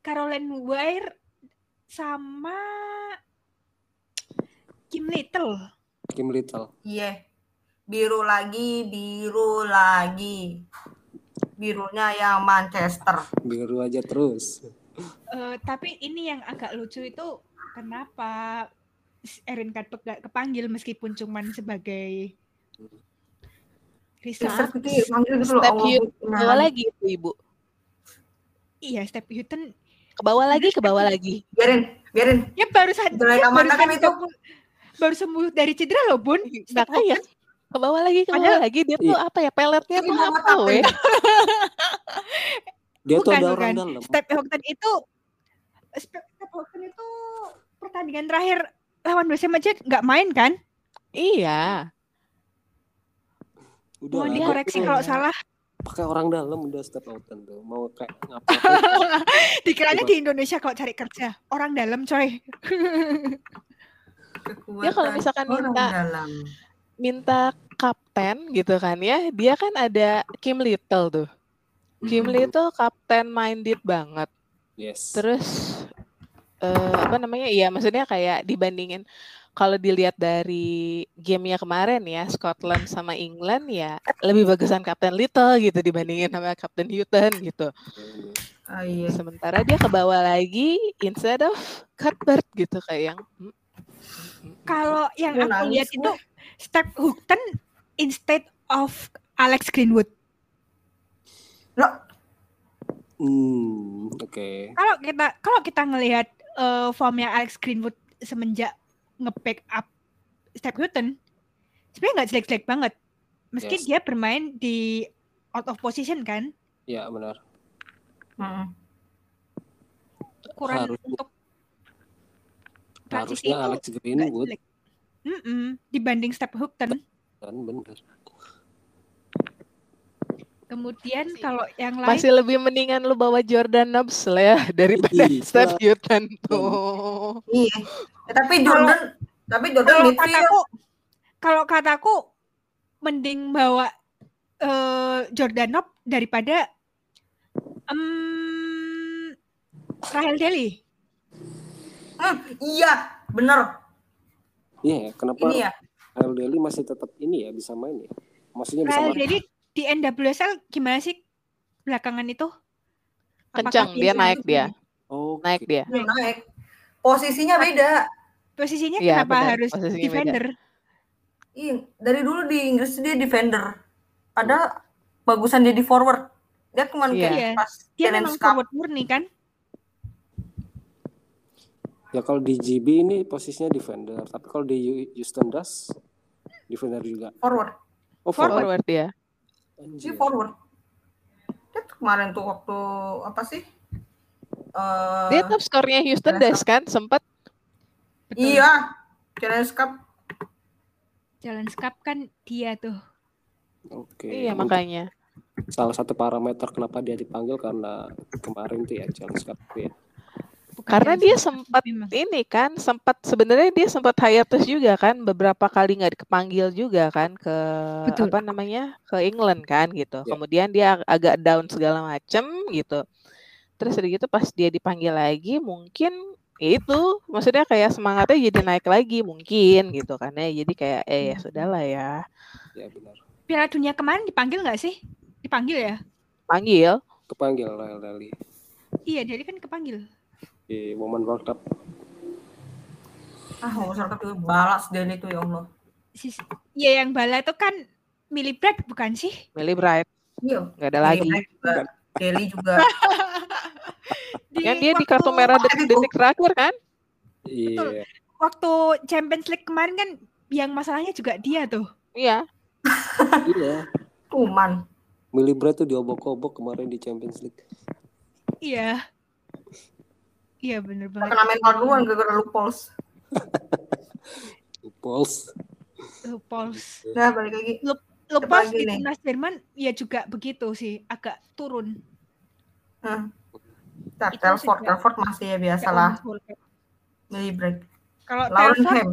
Caroline Weir sama Kim Little. Kim Little. Iya. Biru lagi, biru lagi. Birunya yang Manchester. Biru aja terus. Eh, tapi ini yang agak lucu itu kenapa Erin gak kepanggil meskipun cuman sebagai loh. Step. Ke bawah lagi itu ibu. Iya, Step Hutton. Ke bawah lagi, ke bawah lagi. Biarin, biarin. Ya baru saja baru, kan itu. sembuh, baru sembuh dari cedera loh, Bun. Makanya ke bawah lagi, ke bawah lagi dia tuh Iya. apa ya peletnya tuh mau apa weh? Dia tuh Bukan, ada bukan. orang dalam. Step Houghton itu Step Houghton itu pertandingan terakhir lawan West Ham aja nggak main kan? Iya. Udah lah, dikoreksi tuh- kalau salah. pakai orang dalam udah step outan tuh mau kayak ngapain Dikiranya Coba. di Indonesia kalau cari kerja orang dalam coy. Kekuatan Ya, kalau misalkan orang minta- dalam. Minta kapten gitu kan ya. Dia kan ada Kim Little tuh. Kim. Little kapten minded banget. Yes. Terus eh, apa namanya? Ya maksudnya kayak dibandingin kalau dilihat dari gamenya kemarin ya Scotland sama England ya lebih bagusan Kapten Little gitu dibandingin sama Kapten Houghton gitu. Ah, iya. sementara dia ke bawah lagi instead of Cuthbert gitu kayak yang hmm, hmm, hmm, Kalau yang aku lihat itu Step Hookton instead of Alex Greenwood. Loh, hmm oke Kalau kita kalau kita ngelihat eh, formnya Alex Greenwood semenjak nge-back up Step Hookton, sebenarnya nggak jelek-jelek banget. Meski Yes. dia bermain di out of position kan, ya benar mm-mm. ukuran Harusnya- untuk harusnya Alex Greenwood jelek. Mm-mm, dibanding Step Hookton. kan benar Kemudian kalau yang lain masih lebih mendingan lu bawa Jordan Nobbs lah ya daripada Iya. Steph Houghton tuh Iya. Eh, tapi Jordan, tapi Jordan kalau midfield. kataku kalau kataku mending bawa eh Jordanov daripada em Rahel Deli. Hmm, iya, bener. Iya ya kenapa Ini ya. Al Deli masih tetap ini ya bisa main ya maksudnya bisa Rahel main Deli di NWSL gimana sih belakangan itu? Kencang dia naik dia oh naik dia Dia naik. Posisinya beda. Posisinya Iya, kenapa benar, harus posisinya beda. defender? Iya, dari dulu di Inggris dia defender. Padahal bagusan dia di forward. Dia cuma Iya. kayak Iya. pas Dia memang Cup. forward murni kan? Ya kalau di GB ini posisinya defender tapi kalau di Houston Dust defender juga forward. oh forward, forward dia Dia Anjir. forward. Dia tuh kemarin tuh waktu apa sih? Eh, dia top skornya Houston Dash kan sempat Betul. Iya. Challenge Cup. Challenge Cup kan dia tuh. oke iya Mungkin makanya salah satu parameter kenapa dia dipanggil karena kemarin tuh ya Challenge Cup ya karena dia sempat ini kan sempat sebenarnya dia sempat hiatus juga kan beberapa kali nggak kepanggil juga kan ke Betul. apa namanya ke England kan gitu Ya. kemudian dia ag- agak down segala macem gitu terus udah gitu pas dia dipanggil lagi mungkin ya itu maksudnya kayak semangatnya jadi naik lagi mungkin gitu kan ya jadi kayak eh ya Hmm. sudahlah ya ya benar Piala Dunia kemarin dipanggil nggak sih? Dipanggil ya? panggil kepanggil Al Deli Iya, jadi kan kepanggil. Di Women World Cup Ah, mau Cup juga balas dia itu ya Allah. Sis- Iya yang bala itu kan Millie Brad bukan sih? Millie Bright Iya. nggak ada lagi Iya, juga. Kelly juga. Di kan dia di kartu merah detik-detik terakhir kan iya Waktu Champions League kemarin kan yang masalahnya juga dia tuh. iya iya Kuman. Millie Bright tuh diobok-obok kemarin di Champions League Iya. Iya bener banget. Kena mental duluan gara-gara lu. Pulse Lu Pauls. Nah, balik lagi. Lu Pauls lagi di timnas Jerman ya juga begitu sih, agak turun. Hmm. Nah, Telford, Telford masih ya biasalah. Millie break. Kalau Lauren Telford, Ham.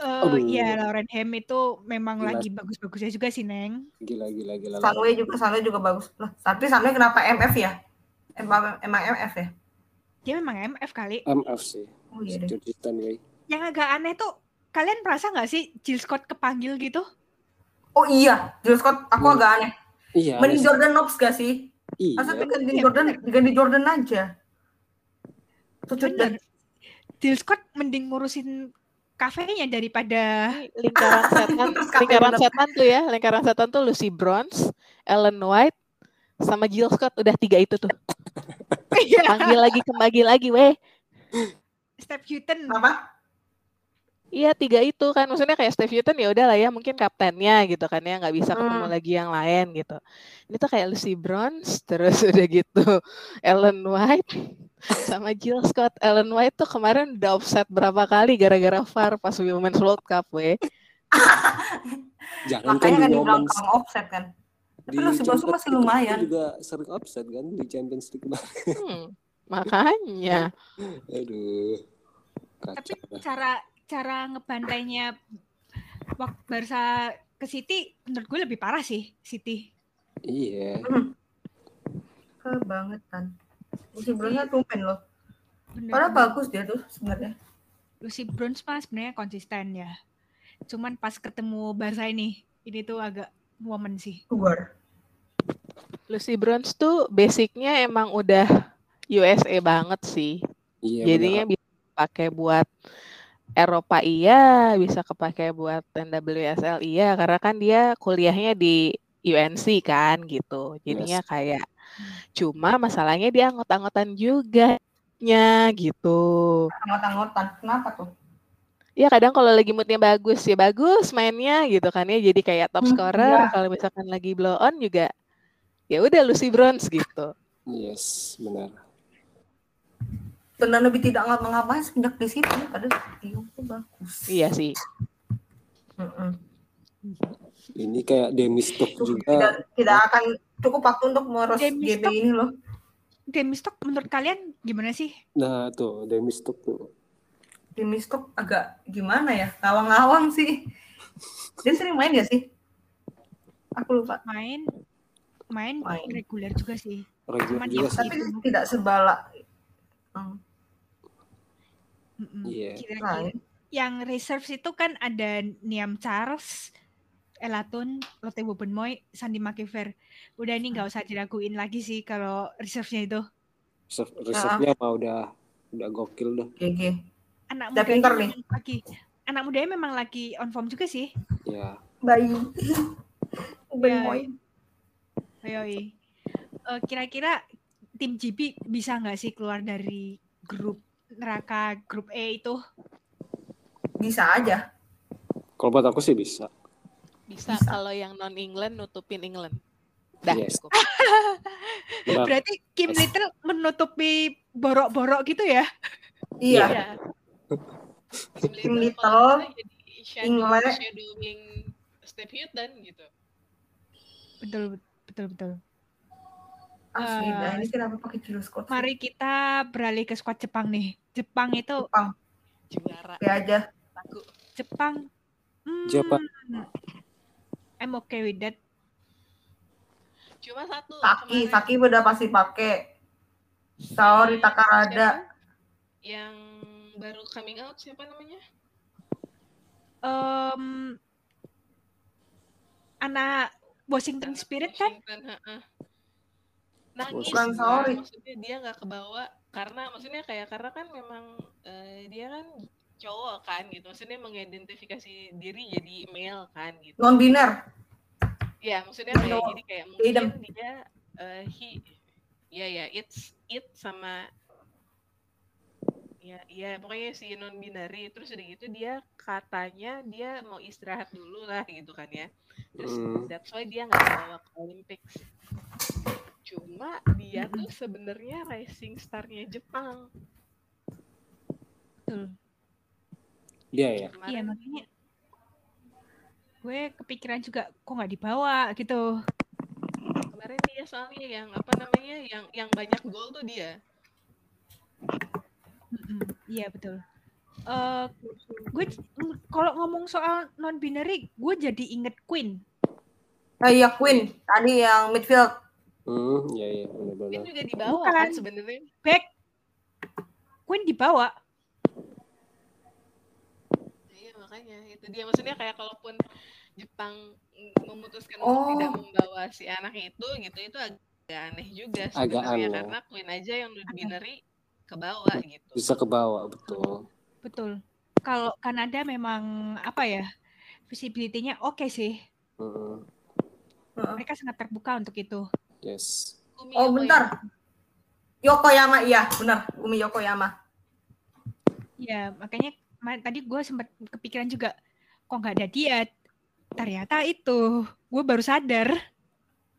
eh, Aduh. ya Lauren Ham itu memang Gila. lagi bagus-bagusnya juga sih Neng. gila gila gila Sunway juga Sunway juga bagus. Lah, tapi Sunway kenapa MF ya? Emang emang MF ya? Dia memang MF kali. MF sih Oh iya deh. Yang agak aneh tuh, kalian merasa nggak sih Jill Scott kepanggil gitu? Oh iya, Jill Scott aku Hmm. agak aneh. iya Mending aneh Jordan Knox gak sih? sih. Masa iya ganti Iya, Jordan, ganti Jordan aja. Bener. Jill Scott mending ngurusin kafenya daripada lingkaran setan lingkaran setan tuh ya lingkaran setan tuh Lucy Bronze Ellen White sama Jill Scott udah tiga itu tuh Iya. panggil lagi kembali lagi weh Step Houghton. Kenapa? iya tiga itu kan maksudnya kayak Steve Houghton ya udahlah ya mungkin kaptennya gitu kan ya nggak bisa ketemu Hmm. lagi yang lain gitu ini tuh kayak Lucy Bronze terus udah gitu Ellen White sama Jill Scott Ellen White tuh kemarin udah offset berapa kali gara-gara VAR pas Women's World Cup weh jangan kan Makanya di kan dibilang kamu offset kan. Tapi Bronze Champions masih lumayan. juga sering upset kan di Champions League kemarin. Hmm, makanya. Aduh. Tapi Kacau. dah. cara cara ngebantainya waktu Barca ke City menurut gue lebih parah sih City. Iya. Kebangetan. Lucy Bronze tumpen loh. Bener, Padahal bagus dia tuh sebenarnya. Lucy Bronze mah sebenarnya konsisten ya. Cuman pas ketemu Barca ini, ini tuh agak momen sih. Keluar. Lucy Bronze tuh basicnya emang udah USA banget sih. Iya. Jadinya bisa pakai buat Eropa iya, bisa kepakai buat NWSL iya, karena kan dia kuliahnya di UNC kan gitu. Jadinya kayak cuma masalahnya dia anggot-anggotan juga nya gitu. Anggot-anggotan. Kenapa tuh? Ya kadang kalau lagi moodnya bagus ya bagus mainnya gitu kan ya jadi kayak top Hmm, scorer. iya. Kalau misalkan lagi blow on juga ya udah Lucy Bronze gitu. Yes, benar. Benar lebih tidak ngapa-ngapain semenjak di situ. Padahal Tio tuh bagus. Iya sih. Mm-mm. Ini kayak Demi Stock Tuh, juga. tidak tidak akan cukup waktu untuk meros Demi GB ini loh. Demi Stock menurut kalian gimana sih? Nah, tuh Demi Stock tuh. Tim Mistok agak gimana ya? Ngawang-ngawang sih. Dia sering main gak sih? Aku lupa. Main main, Main. reguler juga sih. Regular Cuman juga ya, sih. Tapi tidak sebala. Hmm. Iya. Kira-kira lain. yang reserves itu kan ada Niam Charles, Elatun, Lotte Bobenmoy, Sandy McIver. Udah ini nggak usah diraguin lagi sih kalau reserve-nya itu. Reserve- Reserve-nya mah udah udah gokil dah. GG. Anak Udah mudanya pinter nih. lagi anak mudanya memang lagi on form juga sih. Ya. Bayi. Ben Ya. Moy. Yoi. Eh, kira-kira tim GB bisa nggak sih keluar dari grup neraka grup E itu? Bisa aja. Kalau buat aku sih bisa. Bisa, Bisa. kalau yang non England nutupin England. Dah Yes. Berarti Kim Little menutupi borok-borok gitu ya? Iya. Iya. Tim Little Little, England. shadowing Step Houghton gitu. Betul betul betul. Asli, Eh, nah ini kenapa pakai jurus Scott? Mari kita beralih ke squad Jepang nih. Jepang itu Jepang. Juara. Ya aja. Jepang. Hmm, Jepang. I'm okay with that. Cuma satu. Saki, kemarin. Saki udah pasti pakai. Saori Takarada. Yang baru coming out siapa namanya? Em, anak Washington Spirit kan? Washington. Nangis. Bukan gua. Saori. Maksudnya dia nggak kebawa karena maksudnya kayak karena kan memang eh, dia kan cowok kan gitu. Maksudnya mengidentifikasi diri jadi male kan gitu. Non biner. Ya, maksudnya kayak jadi kayak mungkin dia eh, he ya ya it's it sama ya ya pokoknya si non binary terus udah gitu dia katanya dia mau istirahat dulu lah gitu kan ya. Terus Hmm. that's why dia nggak bawa ke Olympics. Cuma dia tuh sebenarnya rising star-nya Jepang. Betul. Dia ya. Iya makanya gue kepikiran juga kok nggak dibawa gitu. kemarin dia soalnya yang apa namanya yang yang banyak gol tuh dia. Iya betul. Eh gue kalau ngomong soal non binary, gue jadi inget Queen. Eh, iya Queen. Tadi yang midfield. Hmm, ya ya Dia benar-benar. juga dibawa Bukan. kan sebenarnya. Back Queen dibawa. Iya makanya itu dia maksudnya kayak kalaupun Jepang memutuskan Oh. untuk tidak membawa si anak itu gitu itu agak aneh juga Agak sebenarnya aneh. karena Queen aja yang non binary ke bawah gitu. Bisa ke bawah, betul. Betul. Kalau Kanada memang apa ya? Visibility-nya oke sih. Hmm, Heeh. Mereka sangat terbuka untuk itu. yes. Oh Yokoyama. bentar. Yokoyama iya benar. Umi Yokoyama. Ya, makanya tadi gue sempat kepikiran juga kok nggak ada dia. Ternyata itu. Gue baru sadar.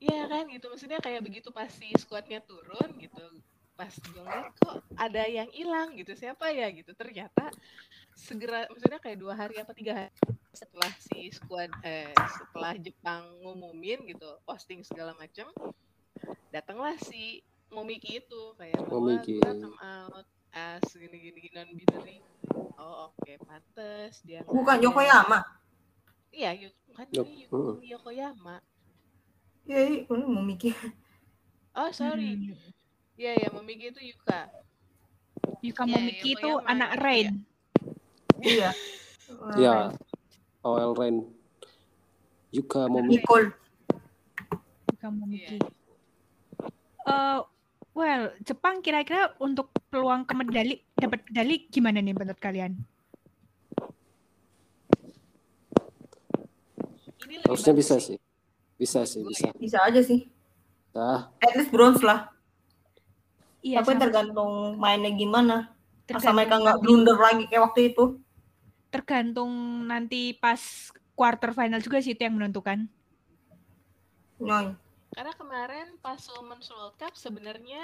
Iya kan gitu maksudnya kayak begitu pasti squadnya turun gitu pas gue ngeliat kok ada yang hilang gitu siapa ya gitu ternyata segera maksudnya kayak dua hari apa tiga hari setelah si squad eh setelah Jepang ngumumin gitu posting segala macam datanglah si Momiki itu kayak bahwa Momiki. gue come out as gini gini gini non binary oh oke pantes dia Bukan. Yokoyama. iya Yu- kan Yok- ini heeh. Yukumi Yokoyama Iya, iya, ini mikir. oh sorry Hmm. Iya ya Momiki itu Yuka Yuka Iya, Momiki itu Yokoyama, anak iya. Rain. Iya. Ya, OL Rain. Yuka Momi. Nicole. Yuka Momiki. Iya. Eh, well, Jepang kira-kira untuk peluang ke medali dapat medali gimana nih menurut kalian? Harusnya bisa sih. Bisa sih, bisa. Bisa aja sih. Nah, At least bronze lah. Iya, Tapi sama- tergantung mainnya gimana. Asal tergantung mereka nggak blunder lagi kayak waktu itu. tergantung nanti pas quarter final juga sih itu yang menentukan. Nyoy. Karena kemarin pas Women's World Cup sebenarnya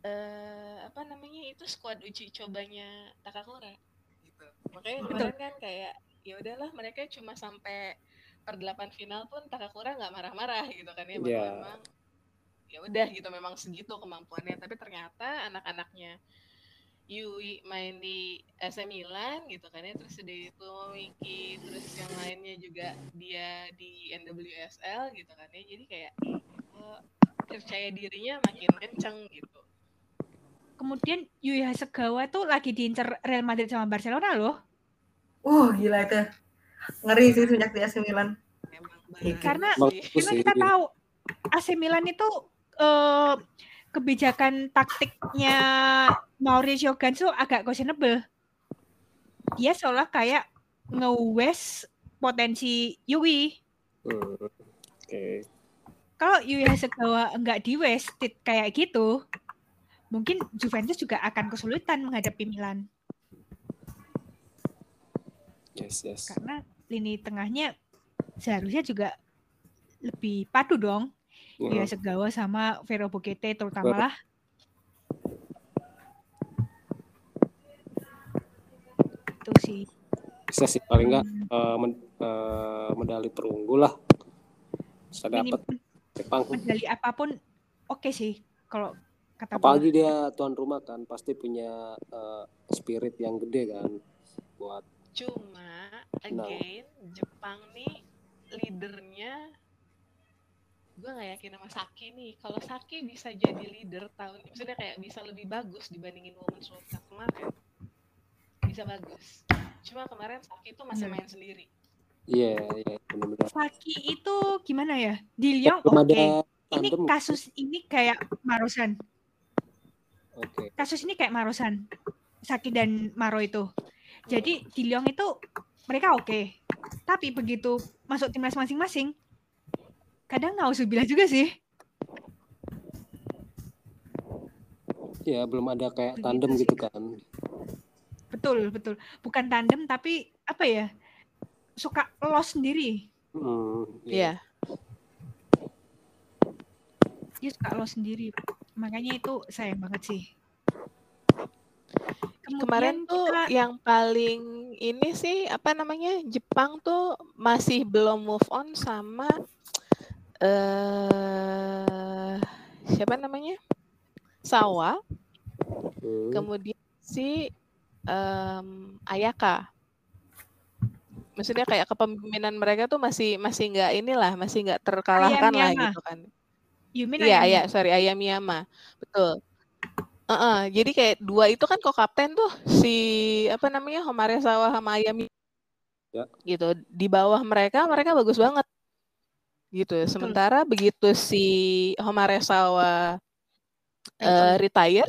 eh apa namanya itu squad uji cobanya Takakura gitu. Makanya kemarin kan kayak ya udahlah mereka cuma sampai per delapan final pun Takakura nggak marah-marah gitu kan ya bahwa Iya. memang ya udah gitu memang segitu kemampuannya tapi ternyata anak-anaknya Yui main di AC Milan gitu kan ya terus udah itu Miki terus yang lainnya juga dia di NWSL gitu kan ya jadi kayak oh, percaya dirinya makin kenceng gitu Kemudian Yui Hasegawa tuh lagi diincar Real Madrid sama Barcelona loh. Uh, gila itu. Ngeri sih sejak di AC Milan. emang karena- Karena kita tahu AC Milan itu eh, kebijakan taktiknya Mauricio Ganso agak questionable. Dia seolah kayak nge-waste potensi Yui. Hmm, Oke. Kalau Yui Hasegawa enggak di wasted kayak gitu, mungkin Juventus juga akan kesulitan menghadapi Milan Yes, yes. karena lini tengahnya seharusnya juga lebih padu dong. Hmm. Yui Hasegawa sama Vero Bokete terutama lah. Itu sih. Bisa sih paling nggak Hmm, eh, men- eh, medali perunggu lah. Bisa dapat Jepang. medali apa pun oke sih kalau kata. Apalagi dia tuan rumah kan, pasti punya eh, spirit yang gede kan buat cuma again Jepang nih leadernya gue nggak yakin sama Saki nih kalau Saki bisa jadi leader tahun maksudnya kayak bisa lebih bagus dibandingin Women's World Cup kemarin bisa bagus cuma kemarin Saki tuh masih Hmm. main sendiri iya iya benar-benar. Saki itu gimana ya? Di Lyon oke. ada Ini kasus ini kayak Marosan. Oke. Kasus ini kayak Marosan. Saki dan Maro itu. Jadi di Lyon itu mereka oke. Tapi begitu masuk timnas masing-masing, kadang nauzubillah juga sih. Ya belum ada kayak Begitu tandem sih. gitu kan. Betul, betul. Bukan tandem tapi apa ya? Suka loss sendiri. Hmm, Iya Dia suka loss sendiri. Makanya itu sayang banget sih. kemarin Kemudian tuh kita yang paling ini sih apa namanya Jepang tuh masih belum move on sama eh siapa namanya? Sawa. Hmm. kemudian si em, Ayaka. Maksudnya kayak kepemimpinan mereka tuh masih masih nggak inilah masih nggak terkalahkan lah gitu kan. Iya iya sorry Ayamiyama. Betul. Heeh, jadi kayak dua itu kan kok kapten tuh si apa namanya Homare Sawa sama Ayami Ya. gitu. Di bawah mereka mereka bagus banget gitu sementara begitu si Homare Sawa eh, retire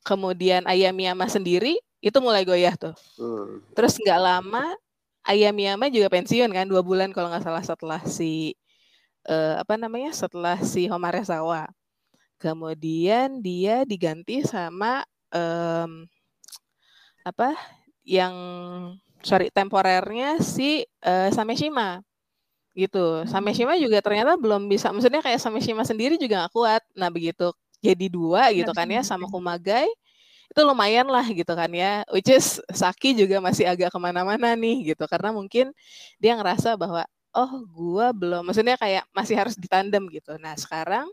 kemudian Ayamiyama sendiri itu mulai goyah tuh. Hmm. terus nggak lama Ayamiyama juga pensiun kan dua bulan kalau nggak salah setelah si eh, apa namanya setelah si Homare Sawa kemudian dia diganti sama em, apa yang sorry temporernya si eh, Sameshima gitu Sameshima juga ternyata belum bisa maksudnya kayak Sameshima sendiri juga nggak kuat nah begitu jadi dua gitu bisa kan ya sama. Kumagai itu lumayan lah gitu kan ya which is Saki juga masih agak ke mana-mana nih gitu karena mungkin dia ngerasa bahwa oh gua belum maksudnya kayak masih harus ditandem gitu nah sekarang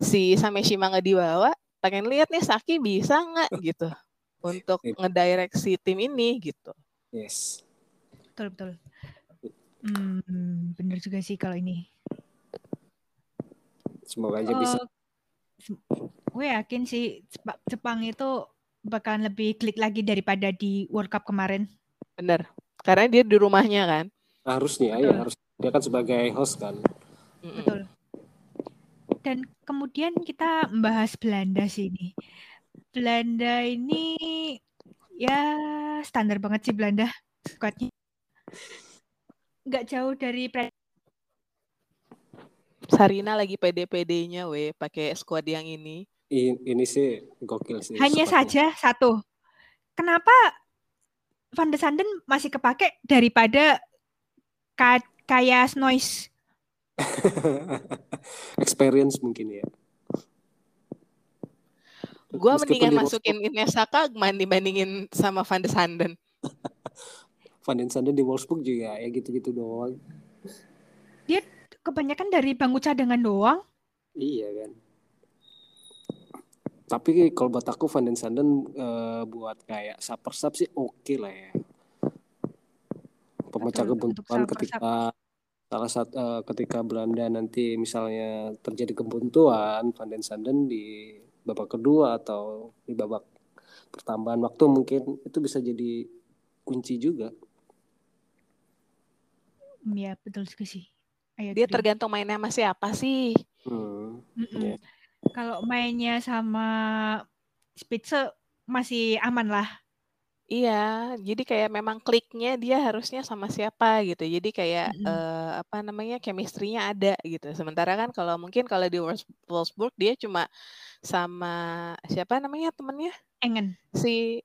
si Sameshima nggak dibawa pengen lihat nih Saki bisa nggak gitu untuk Iya. ngedirect si tim ini gitu Yes. Betul betul. Hmm, bener juga sih kalau ini. Semoga aja bisa. Eh, gue yakin sih Jepa- Jepang itu bakalan lebih klik lagi daripada di World Cup kemarin. bener karena dia di rumahnya kan Harusnya betul. ya harus dia kan sebagai host kan. Betul. Dan kemudian kita membahas Belanda sih ini. Belanda ini ya standar banget sih Belanda squadnya. Nggak jauh dari Sarina lagi pede-pedenya weh pakai squad yang ini I- ini sih gokil sih. hanya saja satu. Kenapa Van de Sanden masih kepake daripada Ka- kayak Noise? Experience mungkin ya. Gua Meskipun mendingan di masukin Ines Kagman dibandingin sama Van de Sanden. Van den Sande di Wolfsburg juga ya gitu-gitu doang. Kebanyakan dari bangku cadangan doang. Iya kan. Tapi kalau buat aku Van den Sanden eh, buat kayak super sub sih oke lah ya. Pemecah kebuntuan ketika salah satu eh, ketika Belanda nanti misalnya terjadi kebuntuan Van den Sanden di babak kedua atau di babak pertambahan waktu mungkin itu bisa jadi kunci juga. Hmm, Ya betul juga sih. I Dia tergantung mainnya sama siapa sih. Hmm. Mm-mm. Iya. Kalau mainnya sama Spitze masih aman lah. Iya, jadi kayak memang kliknya dia harusnya sama siapa gitu. Jadi kayak Mm-mm. eh, apa namanya chemistry-nya ada gitu. Sementara kan kalau mungkin kalau di Wolfs- Wolfsburg dia cuma sama siapa namanya temennya Engen. si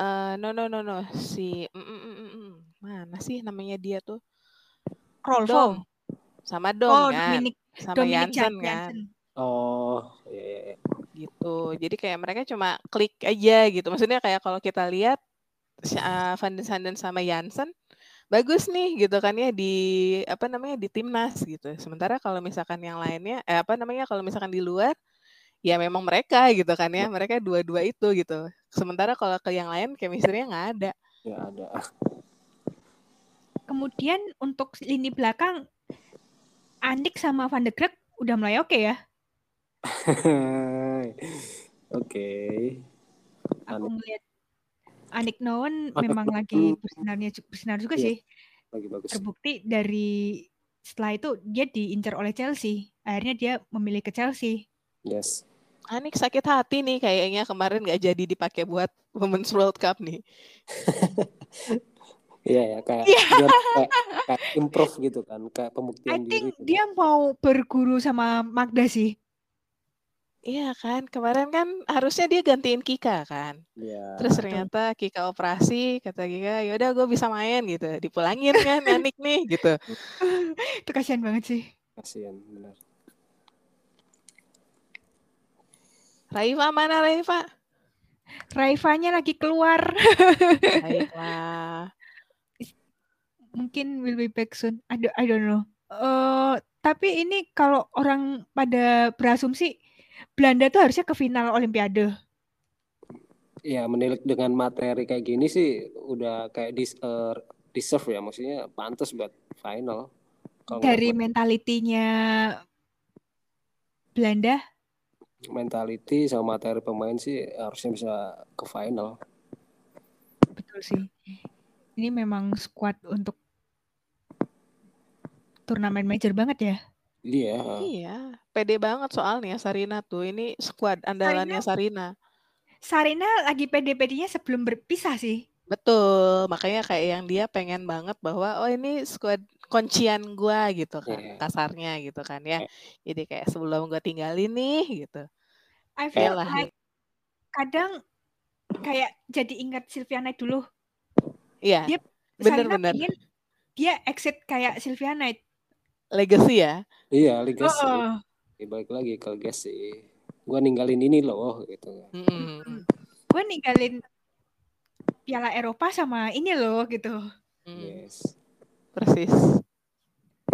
eh no no no no si mm, mm, mm, mm, mm. mana sih namanya dia tuh Dom Rolfo. sama Dom Oh, kan Dominic sama Dominic Jansen Jan- kan. Oh, iya, iya, iya. gitu. Jadi kayak mereka cuma klik aja gitu. Maksudnya kayak kalau kita lihat uh, Van den Sanden sama Jansen bagus nih gitu kan ya di apa namanya di timnas gitu. Sementara kalau misalkan yang lainnya eh, apa namanya kalau misalkan di luar ya memang mereka gitu kan ya. Mereka dua-dua itu gitu. Sementara kalau ke yang lain chemistry-nya nggak ada. Ya ada. Kemudian untuk lini belakang Andik sama Van de Greg udah mulai oke ya. Oke. Aku Andik. ngeliat Andik Nowen Ada memang lagi bersinarnya bersinar juga Iya. sih. Lagi bagus. Terbukti dari setelah itu dia diincar oleh Chelsea. Akhirnya dia memilih ke Chelsea. Yes. Anik sakit hati nih kayaknya kemarin nggak jadi dipakai buat Women's World Cup nih. Iya ya kayak Iya. biar kayak, kayak improve gitu kan, kayak I pembuktian diri. think gitu. dia mau berguru sama Magda sih. Iya kan, kemarin kan harusnya dia gantiin Kika kan. Iya. Terus ternyata Kika operasi, kata Kika, yaudah gue bisa main gitu. Dipulangin kan Anik nih gitu. Itu kasihan banget sih. Kasihan benar. Raifa mana Raifa? Raifanya lagi keluar. Baiklah. Mungkin will be back soon. I don't, I don't know. Eh, tapi ini kalau orang pada berasumsi Belanda tuh harusnya ke final Olimpiade. Ya menilik dengan materi kayak gini sih udah kayak dis, eh, deserve ya, maksudnya pantas buat final. Kalau nggak Dari buat mentalitinya Belanda, mentality sama materi pemain sih harusnya bisa ke final. betul sih. Ini memang squad untuk turnamen major banget ya. Iya. Iya, pede banget soalnya Sarina tuh. Ini squad andalannya Sarina. Sarina lagi pede-pedenya sebelum berpisah sih. Betul, makanya kayak yang dia pengen banget bahwa oh ini squad kuncian gua gitu kan, Iya. kasarnya gitu kan ya. Jadi kayak sebelum gua tinggalin nih gitu. I feel Yalah, like kadang kayak jadi ingat Sylvia Knight dulu. Iya, Dia pengen dia exit kayak Sylvia Knight. Legacy ya. Iya, Legacy. Heeh. Ya, balik lagi ke Legacy. gua ninggalin ini loh gitu Mm-mm. Gue ninggalin Piala Eropa sama ini loh gitu. Mm, yes Persis.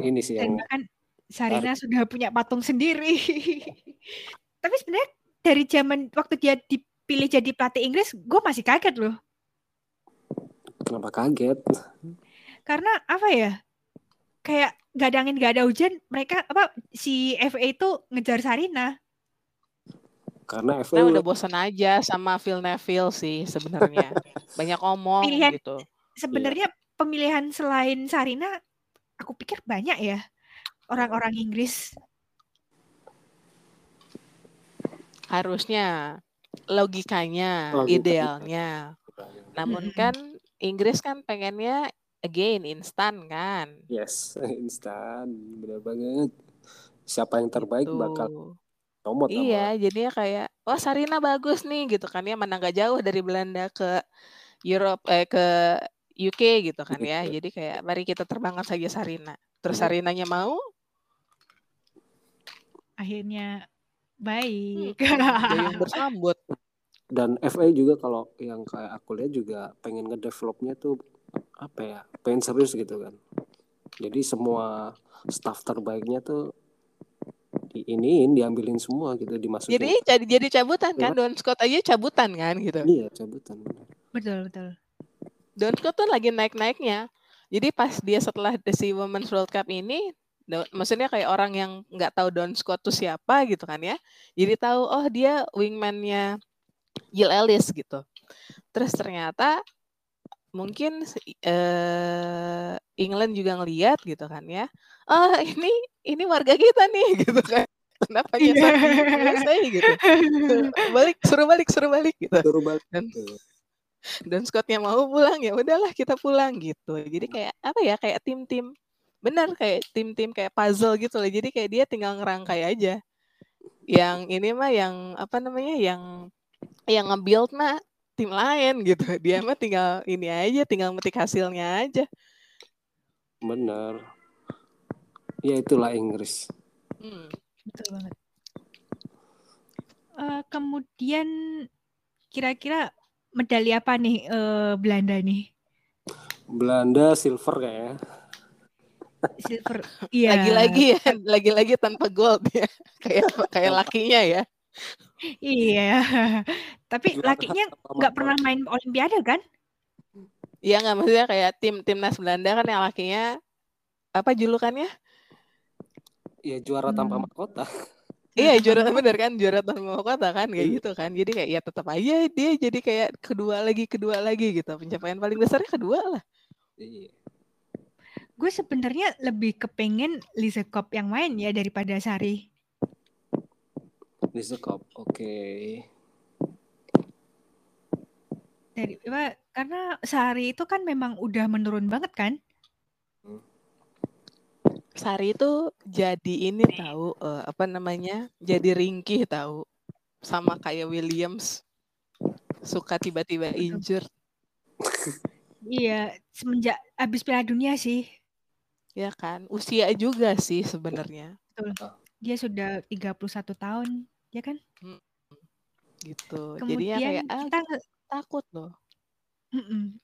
ini sih Dan yang bahkan Sarina sudah punya patung sendiri. Tapi sebenarnya dari zaman waktu dia dipilih jadi pelatih Inggris, gue masih kaget loh. Kenapa kaget Karena apa ya? Kayak gak ada angin, gak ada hujan, mereka apa si FA itu ngejar Sarina. karena Nah, FA udah bosan aja sama Phil Neville sih sebenarnya. Banyak omong Pilihan- gitu. Sebenarnya pemilihan selain Sarina, aku pikir banyak ya orang-orang Inggris. Harusnya logikanya, Logikanya. idealnya. Namun kan Inggris kan pengennya again instan kan. yes instan benar banget siapa yang terbaik Gitu. bakal sama Iya, jadinya kayak wah Sarina bagus nih gitu kan ya, mana nggak jauh dari Belanda ke Europe eh ke UK gitu kan ya. Gitu. Jadi kayak mari kita terbangkan saja Sarina. Terus Iya. Sarinanya mau, Akhirnya baik. Dayung bersambut. dan FA juga kalau yang kayak aku lihat juga pengen ngedevelopnya tuh apa ya pengen serius gitu kan jadi semua staff terbaiknya tuh di iniin diambilin semua gitu dimasukin Jadi jadi jadi cabutan kan, Don Scott aja cabutan kan gitu. iya cabutan benar. betul betul. Don Scott tuh lagi naik-naiknya. Jadi pas dia setelah si Women's World Cup ini, maksudnya kayak orang yang nggak tahu Don Scott tuh siapa gitu kan ya. Jadi tahu oh dia wingman-nya Jill Ellis gitu. Terus ternyata mungkin eh, England juga ngeliat gitu kan ya. Oh ini ini warga kita nih gitu kan. Kenapa di USA gitu. Balik, suruh balik, suruh balik gitu Suruh balik Dan- tuh. dan Scottnya mau pulang ya udahlah kita pulang gitu jadi kayak apa ya kayak tim-tim benar kayak tim-tim kayak puzzle gitu loh jadi kayak dia tinggal ngerangkai aja yang ini mah yang apa namanya yang yang nge-build mah tim lain gitu dia mah tinggal ini aja tinggal metik hasilnya aja bener ya itulah Inggris Hmm. Betul banget. Eh, kemudian kira-kira medali apa nih eh, Belanda nih? Belanda silver kayaknya Silver. Iya. lagi-lagi ya lagi-lagi tanpa gold ya kayak kayak lakinya ya Iya. Tapi lakinya tanpa nggak mahkota. pernah main Olimpiade kan? Iya nggak maksudnya kayak tim timnas Belanda kan yang lakinya apa julukannya ya juara tanpa Hmm. mahkota Iya juara bener kan juara tanpa kota kan kayak gitu kan jadi kayak ya tetap aja dia jadi kayak kedua lagi kedua lagi gitu pencapaian paling besarnya kedua lah iya Gue sebenarnya lebih kepengen Lise Kop yang main ya daripada Sari. Lisa Cup oke. Dari apa, karena Sari itu kan memang udah menurun banget kan? Sari itu jadi ini tahu eh, apa namanya jadi ringkih tahu. Sama kayak Williams suka tiba-tiba injured Iya, semenjak habis Piala Dunia sih. ya kan usia juga sih sebenarnya. Dia sudah 31 tahun, ya kan? gitu jadinya Kemudian kayak ah kita takut loh Mm-mm.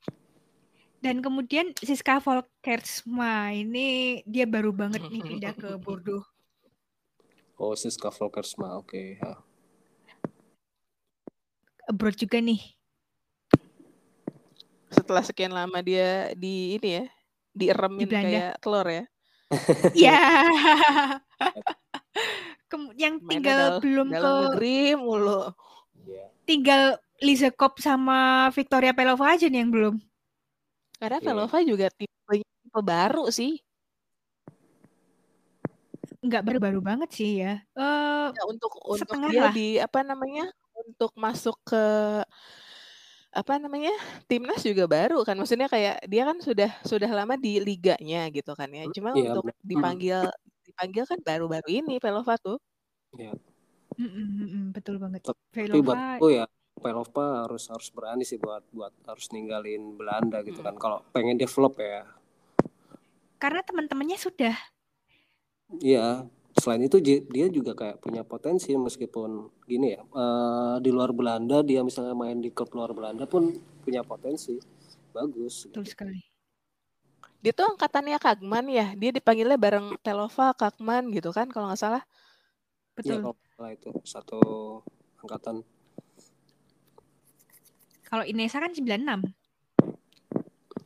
Dan kemudian Siska Volkersma ini dia baru banget nih pindah ke Bordeaux. oh Siska Volkersma oke ya. Abroad juga nih. setelah sekian lama dia di ini ya dieremin Belanda. kayak telur ya Iya. Kem- yang tinggal dal- belum ke negeri mulu tinggal Lisa Kop sama Victoria Pelova aja nih yang belum. karena Iya. Velova juga tipe tipe baru sih Nggak baru-baru banget sih ya. Eh Ya, untuk untuk Setengah dia lah. di apa namanya untuk masuk ke apa namanya timnas juga baru kan maksudnya kayak dia kan sudah sudah lama di liganya gitu kan ya cuma Iya, untuk dipanggil dipanggil kan baru-baru ini Velova tuh. Mm, mm, mm, betul banget. tapi buat Velova aku ya Pelova harus harus berani sih buat buat harus ninggalin Belanda gitu kan kalau pengen develop ya. Karena teman-temannya sudah. Iya selain itu dia juga kayak punya potensi meskipun gini ya eh, di luar Belanda dia misalnya main di klub luar Belanda pun punya potensi. Bagus Betul sekali. Dia tuh angkatannya Kagman ya. Dia dipanggilnya bareng Telova, Kagman gitu kan kalau nggak salah. ya Betul. kalau salah itu satu angkatan Kalau Inesa kan 96.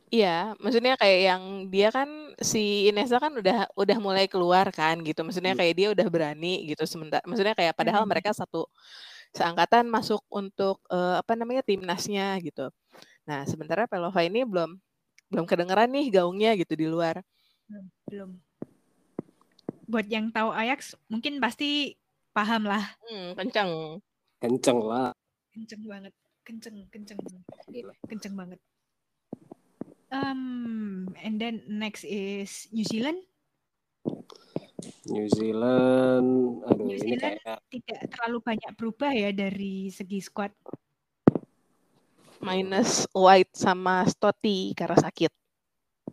Iya, maksudnya kayak yang dia kan si Inesa kan udah udah mulai keluar kan gitu. Maksudnya Iya. kayak dia udah berani gitu sementara. Maksudnya kayak padahal Hmm. mereka satu seangkatan masuk untuk eh, apa namanya timnasnya gitu. Nah, sementara Pelova ini belum belum kedengeran nih gaungnya gitu di luar. Belum. Buat yang tahu Ajax mungkin pasti paham lah. Hmm, kencang. kenceng lah Kenceng banget. Kenceng, kenceng. Kenceng banget. Um, and then next is New Zealand. New Zealand aduh New ini Zealand kayak tidak terlalu banyak berubah ya dari segi squad. Minus White sama Stoti karena sakit.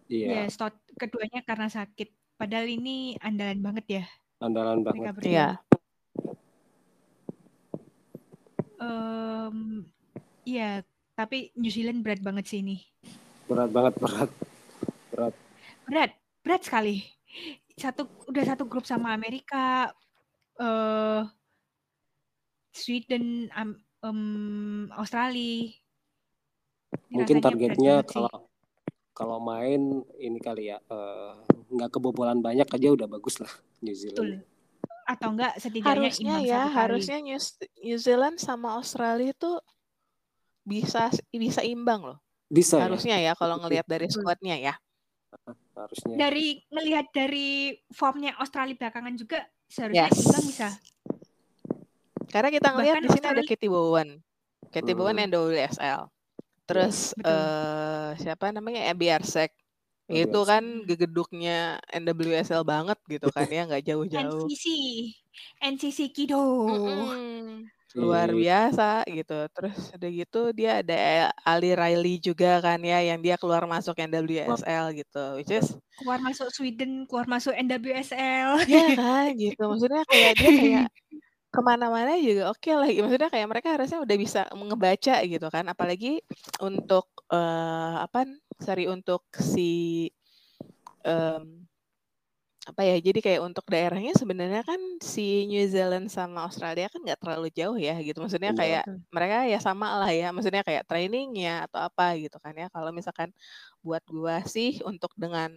iya Ya, stot keduanya karena sakit. Padahal ini andalan banget ya andalan mereka banget. Iya. Em, Iya, tapi New Zealand berat banget sih ini. berat banget berat berat Berat, berat sekali. Satu udah satu grup sama Amerika, eh Sweden, am- em, Australia. Mungkin targetnya kalau kalau main ini kali ya eh, nggak kebobolan banyak aja udah bagus lah New Betul. Zealand Atau enggak setidaknya Harusnya imbang ya, harusnya New, New Zealand sama Australia itu bisa bisa imbang loh. bisa ya Harusnya ya kalau ngelihat dari Betul. squadnya ya. harusnya Dari ngelihat dari formnya Australia belakangan juga seharusnya Yes. imbang bisa. Karena kita ngelihat Bahkan di sini ada Australia- Katie Bowen. Katie Hmm. Bowen yang WSL. Terus eh siapa namanya Abby Arsek. Abby Itu kan gegeduknya NWSL banget gitu kan ya, nggak jauh-jauh. NCC, NCC Kido. Mm-mm. Luar Iya. biasa gitu. Terus udah gitu dia ada Ali Riley juga kan ya yang dia keluar masuk NWSL gitu. Which is Keluar masuk Sweden, keluar masuk NWSL. ya kan gitu. Maksudnya kayak dia kayak ke mana-mana juga oke lah. Maksudnya kayak mereka harusnya udah bisa ngebaca gitu kan. Apalagi untuk eh apa? Sorry untuk si em, apa ya? Jadi kayak untuk daerahnya sebenarnya kan si New Zealand sama Australia kan nggak terlalu jauh ya gitu. Maksudnya Iya. kayak mereka ya sama lah ya. Maksudnya kayak trainingnya atau apa gitu kan ya. Kalau misalkan buat gua sih untuk dengan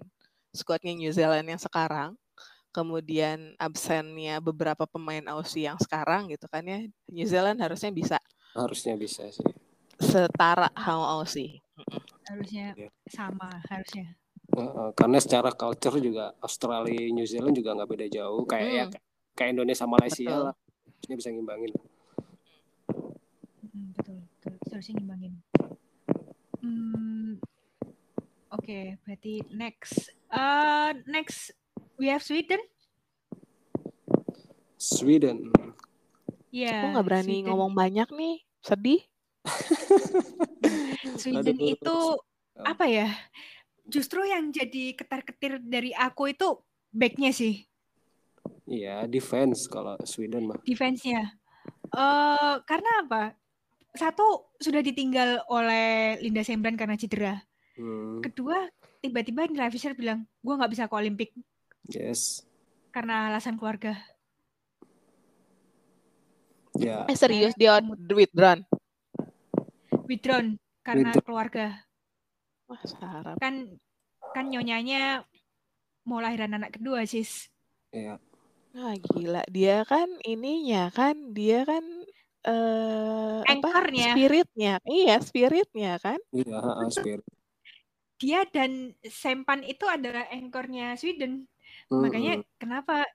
squadnya New Zealand yang sekarang kemudian absennya beberapa pemain Aussie yang sekarang gitu kan ya New Zealand harusnya bisa harusnya bisa sih setara sama Aussie harusnya Iya. sama, harusnya. Heeh, karena secara culture juga Australia New Zealand juga nggak beda jauh kayak ya Hmm. kayak Indonesia Malaysia Betul. lah harusnya bisa ngimbangin Mm, betul, betul. Harusnya ngimbangin. Hmm, Oke, berarti next. Uh, next, we have Sweden. Sweden Ya, aku nggak berani Sweden. ngomong banyak nih sedih Sweden Aduh. itu apa ya? Justru yang jadi ketar-ketir dari aku itu backnya sih, iya defense kalau Sweden mah defense-nya. Eh karena apa? Satu sudah ditinggal oleh Linda Sembran karena cedera. Hmm, Kedua, tiba-tiba Nila Fisher bilang, gue nggak bisa ke Olimpik yes karena alasan keluarga. ya eh serius dia withdrawn Withdrawn karena Withdrawn. keluarga. wah sarap Kan kan nyonyanya mau lahiran anak kedua, sis. ya ah gila dia kan ininya kan dia kan eh apa Anchornya. spiritnya iya spiritnya kan iya heeh, Spirit Dia dan Sempan itu adalah anchornya Sweden. Hmm, Makanya kenapa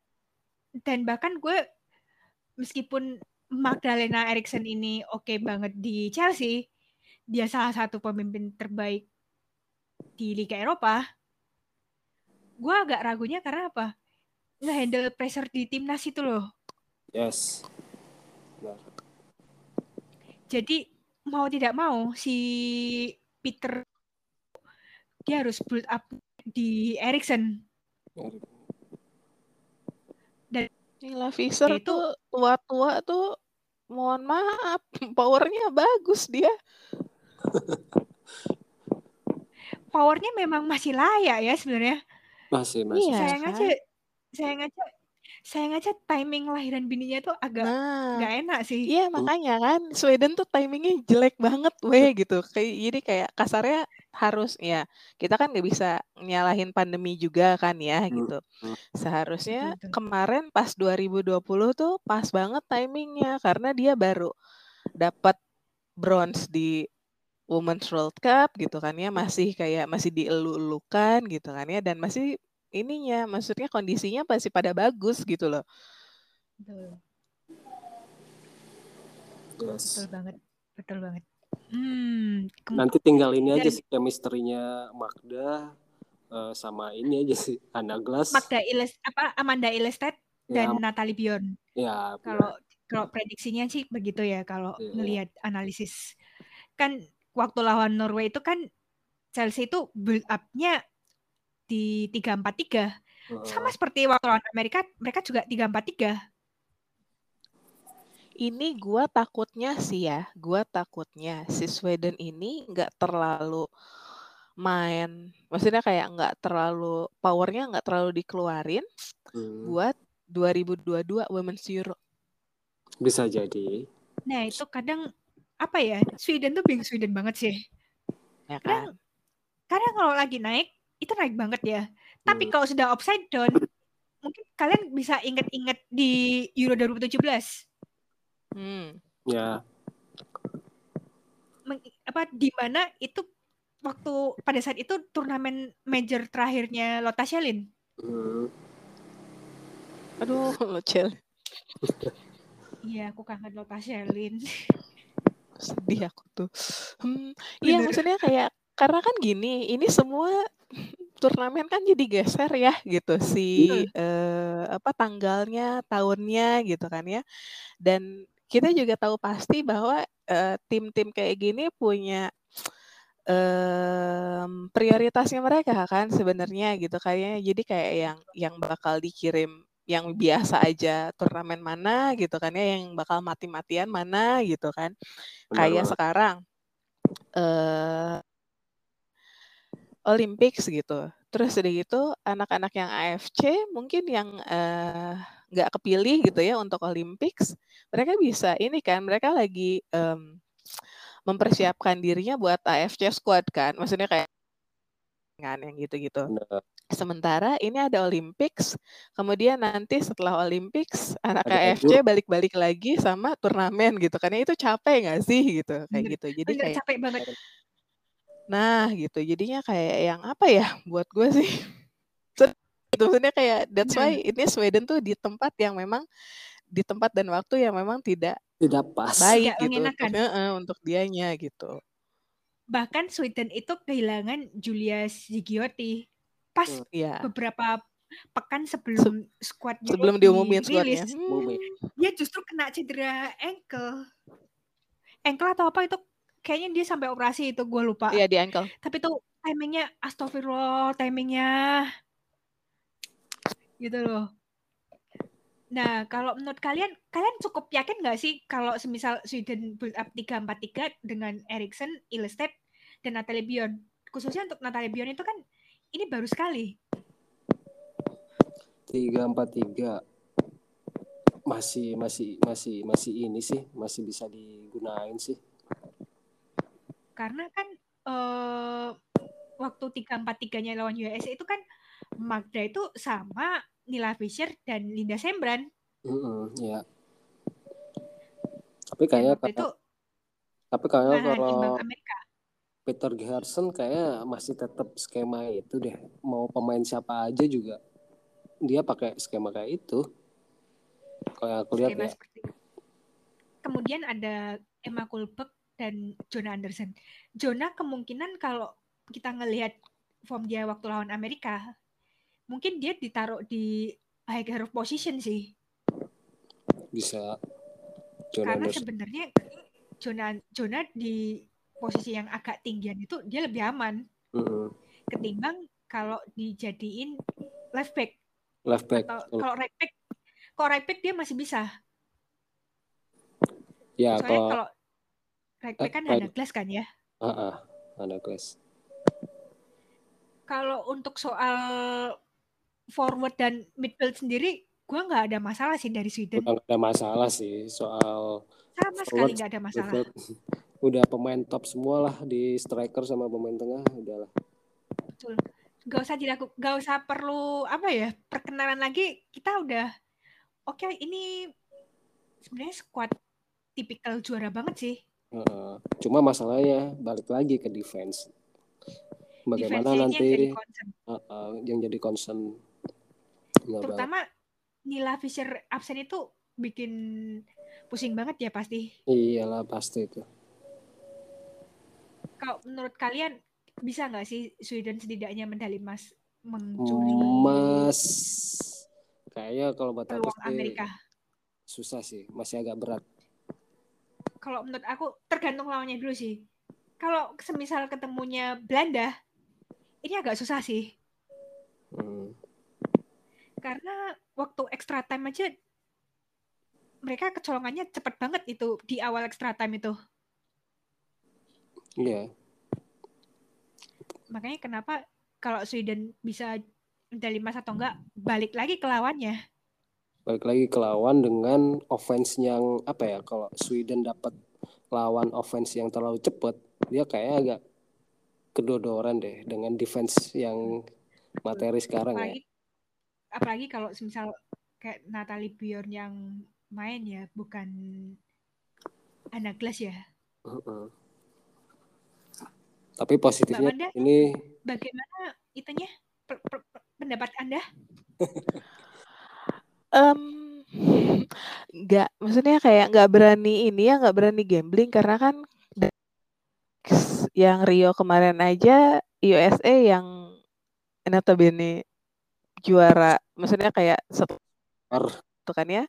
dan bahkan gue meskipun Magdalena Eriksson ini oke banget di Chelsea, dia salah satu pemimpin terbaik di Liga Eropa. Gue agak ragunya karena apa? Nge-handle pressure di timnas itu loh. yes Benar. Jadi mau tidak mau si Peter dia harus build up di Erikson Nila Fisher itu- tuh tua-tua tuh mohon maaf powernya bagus dia. Powernya memang masih layak ya sebenarnya. Masih masih. Iya. sayang aja, sayang aja, sayang aja timing lahiran bininya tuh agak Nah, nggak enak sih. iya makanya kan Sweden tuh timingnya jelek banget weh gitu. Kayak jadi kayak kasarnya harus ya kita kan nggak bisa nyalahin pandemi juga kan ya Hmm, gitu. hmm. Seharusnya kemarin pas 2020 tuh pas banget timingnya karena dia baru dapat bronze di Women's World Cup gitu kan ya masih kayak masih dielu-elukan gitu kan ya dan masih ininya maksudnya kondisinya masih pada bagus gitu loh. Betul, Yes. betul banget, betul banget. Hmm, Nanti tinggal ini aja sih chemistry-nya Magda eh, sama ini aja sih Anna Glass. Magda Iles apa Amanda Ilestet Ya, dan Natalie Bjorn. ya, Kalau kalau prediksinya sih begitu ya kalau Iya. ngelihat analisis. Kan waktu lawan Norway itu kan Chelsea itu build up-nya di 3-4-3. eh, Sama seperti waktu lawan Amerika, mereka juga 3-4-3. Ini gua takutnya sih ya, gua takutnya si Sweden ini nggak terlalu main, maksudnya kayak nggak terlalu powernya nggak terlalu dikeluarin hmm, buat 2022 Women's Euro. bisa jadi. Nah, itu kadang apa ya? Sweden tuh being Sweden banget sih. Ya Kadang kan? kadang kalau lagi naik itu naik banget ya. Tapi Hmm. kalau sudah upside down, mungkin kalian bisa inget-inget di Euro 2017 Hmm. Ya, meng- apa di mana itu waktu pada saat itu turnamen major terakhirnya Lotta Schelin. hmm, Aduh, Cel, Iya, aku kangen Lotta Schelin. sedih aku tuh. Hmm, iya Bener. maksudnya kayak karena kan gini, ini semua turnamen kan jadi geser ya gitu si eh, apa tanggalnya, tahunnya gitu kan ya. Dan kita juga tahu pasti bahwa eh, tim-tim kayak gini punya em, prioritasnya mereka kan sebenarnya gitu kayaknya. Jadi kayak yang yang bakal dikirim yang biasa aja turnamen mana gitu kan ya, yang bakal mati-matian mana gitu kan. benar Kayak banget. sekarang eh Olympics gitu. Terus udah gitu anak-anak yang AFC mungkin yang eh, nggak kepilih gitu ya untuk Olympics, mereka bisa ini kan, mereka lagi em, mempersiapkan dirinya buat AFC squad kan, maksudnya kayak kan yang gitu-gitu. Benar. Sementara ini ada Olympics, kemudian nanti setelah Olympics anak Ada AFC balik-balik lagi sama turnamen gitu kan, ya itu capek nggak sih gitu kayak gitu. Jadi Bener kayak capek banget. Nah, gitu. Jadinya kayak yang apa ya buat gue sih? Maksudnya kayak that's why ini Sweden tuh di tempat yang memang di tempat dan waktu yang memang tidak Tidak pas. baik Tidak gitu mengenakan. Heeh, untuk dianya gitu. Bahkan Sweden itu kehilangan Julia Zigiotti pas Hmm. Iya. beberapa pekan sebelum squadnya Sebelum diumumin squadnya. Hmm, dia justru kena cedera ankle. Ankle atau apa itu kayaknya dia sampai operasi itu gue lupa. Iya di ankle. Tapi tuh timingnya astagfirullah timingnya gitu loh. Nah, kalau menurut kalian, kalian cukup yakin nggak sih kalau semisal Sweden build up 3-4-3 dengan Eriksen, Ilestedt, dan Natalie Bjorn? Khususnya untuk Natalie Bjorn itu kan ini baru sekali. tiga empat tiga masih masih masih masih ini sih masih bisa digunain sih Karena kan eh waktu 3-4-3-nya lawan USA itu kan Magda itu sama Nila Fischer dan Linda Sembran. Mm-mm, ya tapi kayaknya waktu itu tapi kayaknya nahan kalau. Peter Gerson kayak masih tetap skema itu deh mau pemain siapa aja juga dia pakai skema kayak itu kalau aku lihat ya seperti. Kemudian ada Emma Kulberg dan Jonah Anderson. Jonah kemungkinan kalau kita ngelihat form dia waktu lawan Amerika, mungkin dia ditaruh di higher position sih. bisa John Karena sebenarnya Jonah Jonah di posisi yang agak tinggian itu dia lebih aman Mm-mm. ketimbang kalau dijadiin left back left back atau kalau right back kok right back dia masih bisa. Ya Soalnya kalau kalau back Eh, kan ada glass kan ya. ah, ah, ada kelas. Kalau untuk soal forward dan midfield sendiri, gua nggak ada masalah sih dari Sweden. Nggak ada masalah sih soal Sama sekali nggak ada masalah. midfield. Udah pemain top semua lah di striker sama pemain tengah udahlah. Betul. Gak usah dilakukan, gak usah perlu apa ya perkenalan lagi. Kita udah oke. ini sebenarnya squad tipikal juara banget sih. Cuma masalahnya balik lagi ke defense. Bagaimana Defense-nya ini nanti yang jadi concern. heeh, yang jadi concern. Terutama Nila Fisher absen itu bikin pusing banget ya pasti. Iyalah pasti itu. Kalau menurut kalian bisa nggak sih Sweden setidaknya medali emas mencuri Mas kayaknya kalau sih Amerika? susah sih, masih agak berat. Kalau menurut aku tergantung lawannya dulu sih. Kalau semisal ketemunya Belanda, ini agak susah sih. Hmm. Karena waktu extra time aja mereka kecolongannya cepet banget itu di awal extra time itu. Iya, Makanya kenapa kalau Sweden bisa medali emas atau enggak balik lagi ke lawannya. Balik lagi ke lawan dengan offense yang apa ya? Kalau Sweden dapat lawan offense yang terlalu cepat, dia kayak agak kedodoran deh dengan defense yang materi sekarang ya. Apalagi apalagi kalau semisal kayak Natalie Bjorn yang main ya, bukan Anna Glass ya. Heeh. Tapi positifnya Wanda? ini Bagaimana itunya per- per- per- pendapat Anda? Em, nggak, maksudnya kayak nggak berani ini ya, nggak berani gambling karena kan yang Rio kemarin aja USA yang notabene juara, maksudnya kayak satu kan ya,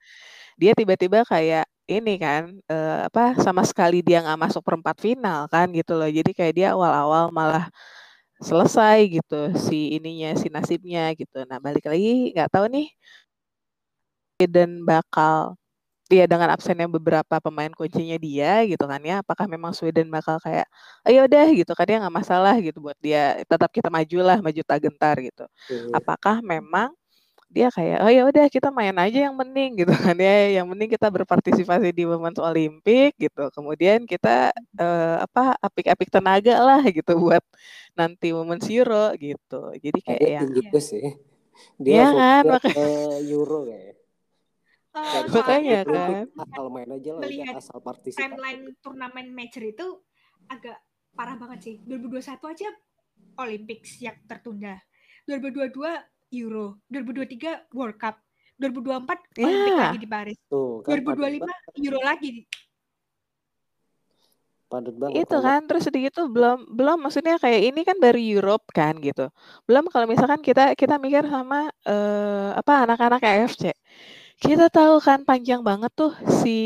dia tiba-tiba kayak ini kan eh, apa sama sekali dia nggak masuk perempat final kan gitu loh, jadi kayak dia awal-awal malah selesai gitu si ininya si nasibnya gitu. Nah balik lagi nggak tahu nih dan bakal ya dengan absennya beberapa pemain kuncinya dia gitu kan ya. Apakah memang Sweden bakal kayak ayo deh gitu kan ya nggak masalah gitu buat dia tetap kita maju lah maju tak gentar gitu. Hmm, apakah memang dia kayak oh ya udah kita main aja yang penting gitu kan ya. Yang penting kita berpartisipasi di Women's Olympic gitu. Kemudian kita eh, apa apik-apik tenaga lah gitu buat nanti Women's Euro gitu. Jadi kayak yang gitu sih. Dia Iya kan, ke Euro kayak. Eh, soalnya Makanya kalau kan. asal main aja lah, melihat asal partisipasi. timeline turnamen major itu agak parah banget sih. 2021 aja Olympics yang tertunda. 2022 Euro, 2023 World Cup, 2024 Olympic Ya. lagi di Paris, Tuh, kan padat 2025 banget, Euro lagi. padat banget. itu kalau kan terus sedikit tuh belum belum maksudnya kayak ini kan dari Europe kan gitu belum kalau misalkan kita kita mikir sama eh, apa anak-anak AFC kita tahu kan panjang banget tuh si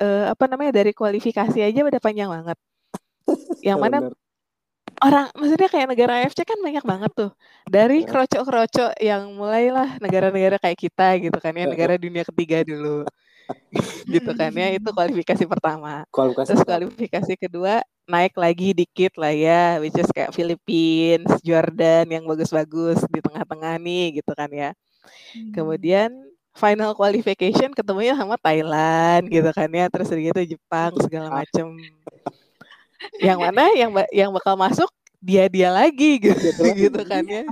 eh, apa namanya dari kualifikasi aja udah panjang banget. Yang mana orang maksudnya kayak negara AFC kan banyak banget tuh. Dari Ya. kroco-kroco yang mulailah negara-negara kayak kita gitu kan ya negara dunia ketiga dulu. Gitu kan ya itu kualifikasi pertama. Kualifikasi terus kualifikasi kedua naik lagi dikit lah ya which is kayak Philippines Jordan yang bagus-bagus di tengah-tengah nih gitu kan ya. Hmm. kemudian final qualification ketemunya sama Thailand gitu kan ya terus gitu Jepang segala macem. Yang mana yang ba- yang bakal masuk dia dia lagi gitu gitu kan ya.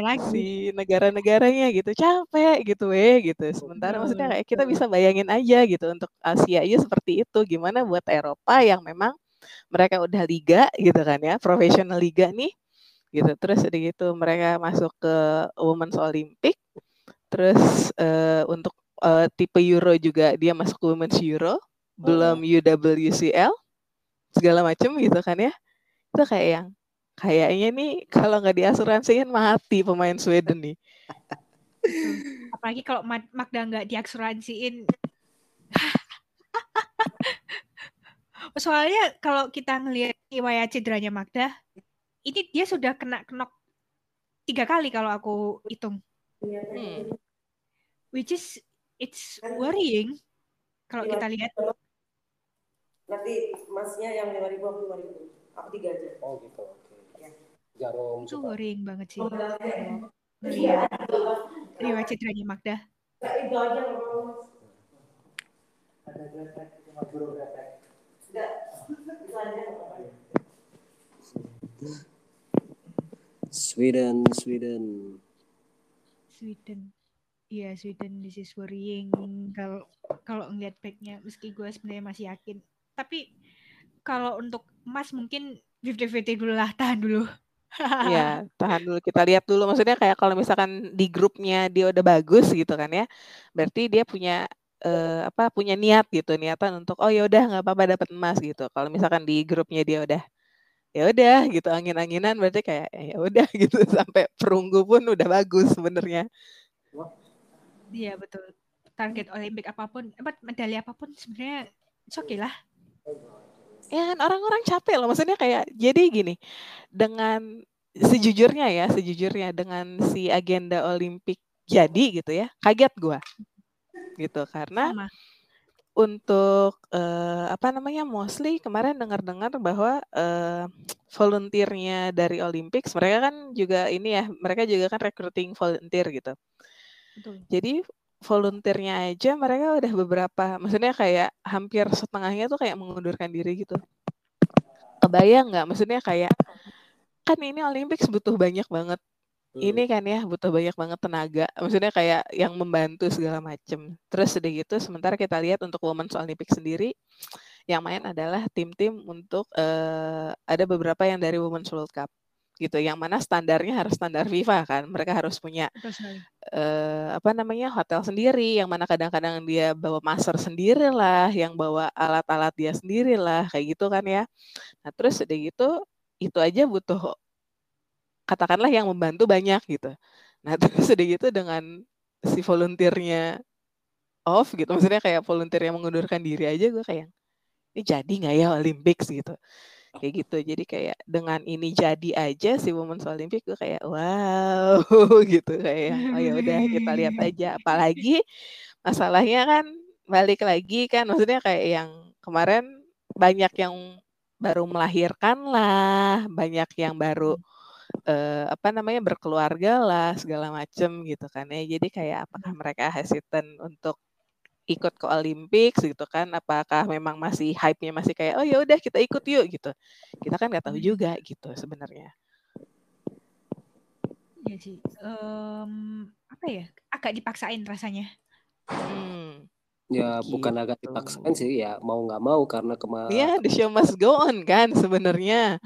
Lagi. si negara-negaranya gitu capek gitu weh gitu. Sementara maksudnya kayak kita bisa bayangin aja gitu untuk Asia aja seperti itu gimana buat Eropa yang memang mereka udah liga gitu kan ya profesional liga nih gitu. Terus udah gitu mereka masuk ke Women's Olympic terus eh, untuk eh, tipe Euro juga dia masuk Women's Euro belum UWCL segala macem gitu kan ya itu kayak yang kayaknya nih kalau nggak diasuransiin mati pemain Sweden nih Apalagi kalau Ma- Magda nggak diasuransiin. Soalnya kalau kita ngelihat riwayat cederanya Magda, ini dia sudah kena kenok tiga kali kalau aku hitung. Hmm. Which is it's worrying kalau kita lihat. Berarti masnya yang 5000 aku 5000. Aku tiga aja. Oh gitu. Oke. Ya. Jarum Itu worrying banget sih. Oh, Iya. Ngelihat riwayat cederanya Magda. Itu aja mau, Mas. Enggak. Itu aja. Sweden, Sweden. Sweden. Iya, Sweden this is worrying kalau kalau ngeliat backnya meski gue sebenarnya masih yakin. Tapi kalau untuk emas mungkin 50-50 dulu lah, tahan dulu. ya tahan dulu kita lihat dulu maksudnya kayak kalau misalkan di grupnya dia udah bagus gitu kan ya berarti dia punya eh, apa punya niat gitu niatan untuk oh ya udah nggak apa-apa dapat emas gitu kalau misalkan di grupnya dia udah ya udah gitu angin-anginan berarti kayak ya udah gitu sampai perunggu pun udah bagus sebenarnya Iya, betul. Target Olimpik apa pun, apa medali apa pun sebenarnya okay lah. ya kan orang-orang capek loh maksudnya kayak jadi gini dengan sejujurnya ya sejujurnya dengan si agenda Olimpik jadi gitu ya kaget gua gitu karena Sama. Untuk eh, apa namanya mostly kemarin dengar-dengar bahwa eh, volunteernya dari Olympics mereka kan juga ini ya mereka juga kan recruiting volunteer gitu Betul. jadi volunteernya aja mereka udah beberapa maksudnya kayak hampir setengahnya tuh kayak mengundurkan diri gitu kebayang nggak maksudnya kayak kan ini Olympics butuh banyak banget. Ini kan ya butuh banyak banget tenaga maksudnya kayak yang membantu segala macem. Terus udah gitu sementara kita lihat untuk Women's Olympic sendiri yang main adalah tim-tim untuk eh, ada beberapa yang dari Women's World Cup gitu. Yang mana standarnya harus standar FIFA kan mereka harus punya eh, apa namanya hotel sendiri yang mana kadang-kadang dia bawa master sendiri lah yang bawa alat-alat dia sendiri lah kayak gitu kan ya. Nah terus udah gitu itu aja butuh katakanlah yang membantu banyak gitu. Nah terus udah gitu dengan si volunteernya off gitu maksudnya kayak volunteer yang mengundurkan diri aja gue kayak ini jadi nggak ya Olympics? gitu. Kayak gitu. Jadi kayak dengan ini jadi aja si Women's Olympic gue kayak wow gitu. Kayak oh ya udah kita lihat aja. Apalagi masalahnya kan balik lagi kan maksudnya kayak yang kemarin banyak yang baru melahirkan lah banyak yang baru eh, apa namanya berkeluarga lah segala macem gitu kan ya jadi kayak apakah mereka hesitant untuk ikut ke Olympics gitu kan apakah memang masih hype-nya masih kayak oh ya udah kita ikut yuk gitu kita kan nggak tahu juga gitu sebenarnya Iya sih. Em, apa ya? Agak dipaksain rasanya. hmm. Ya bukan agak Gitu. dipaksain sih ya mau nggak mau karena kema ya the show must go on kan sebenarnya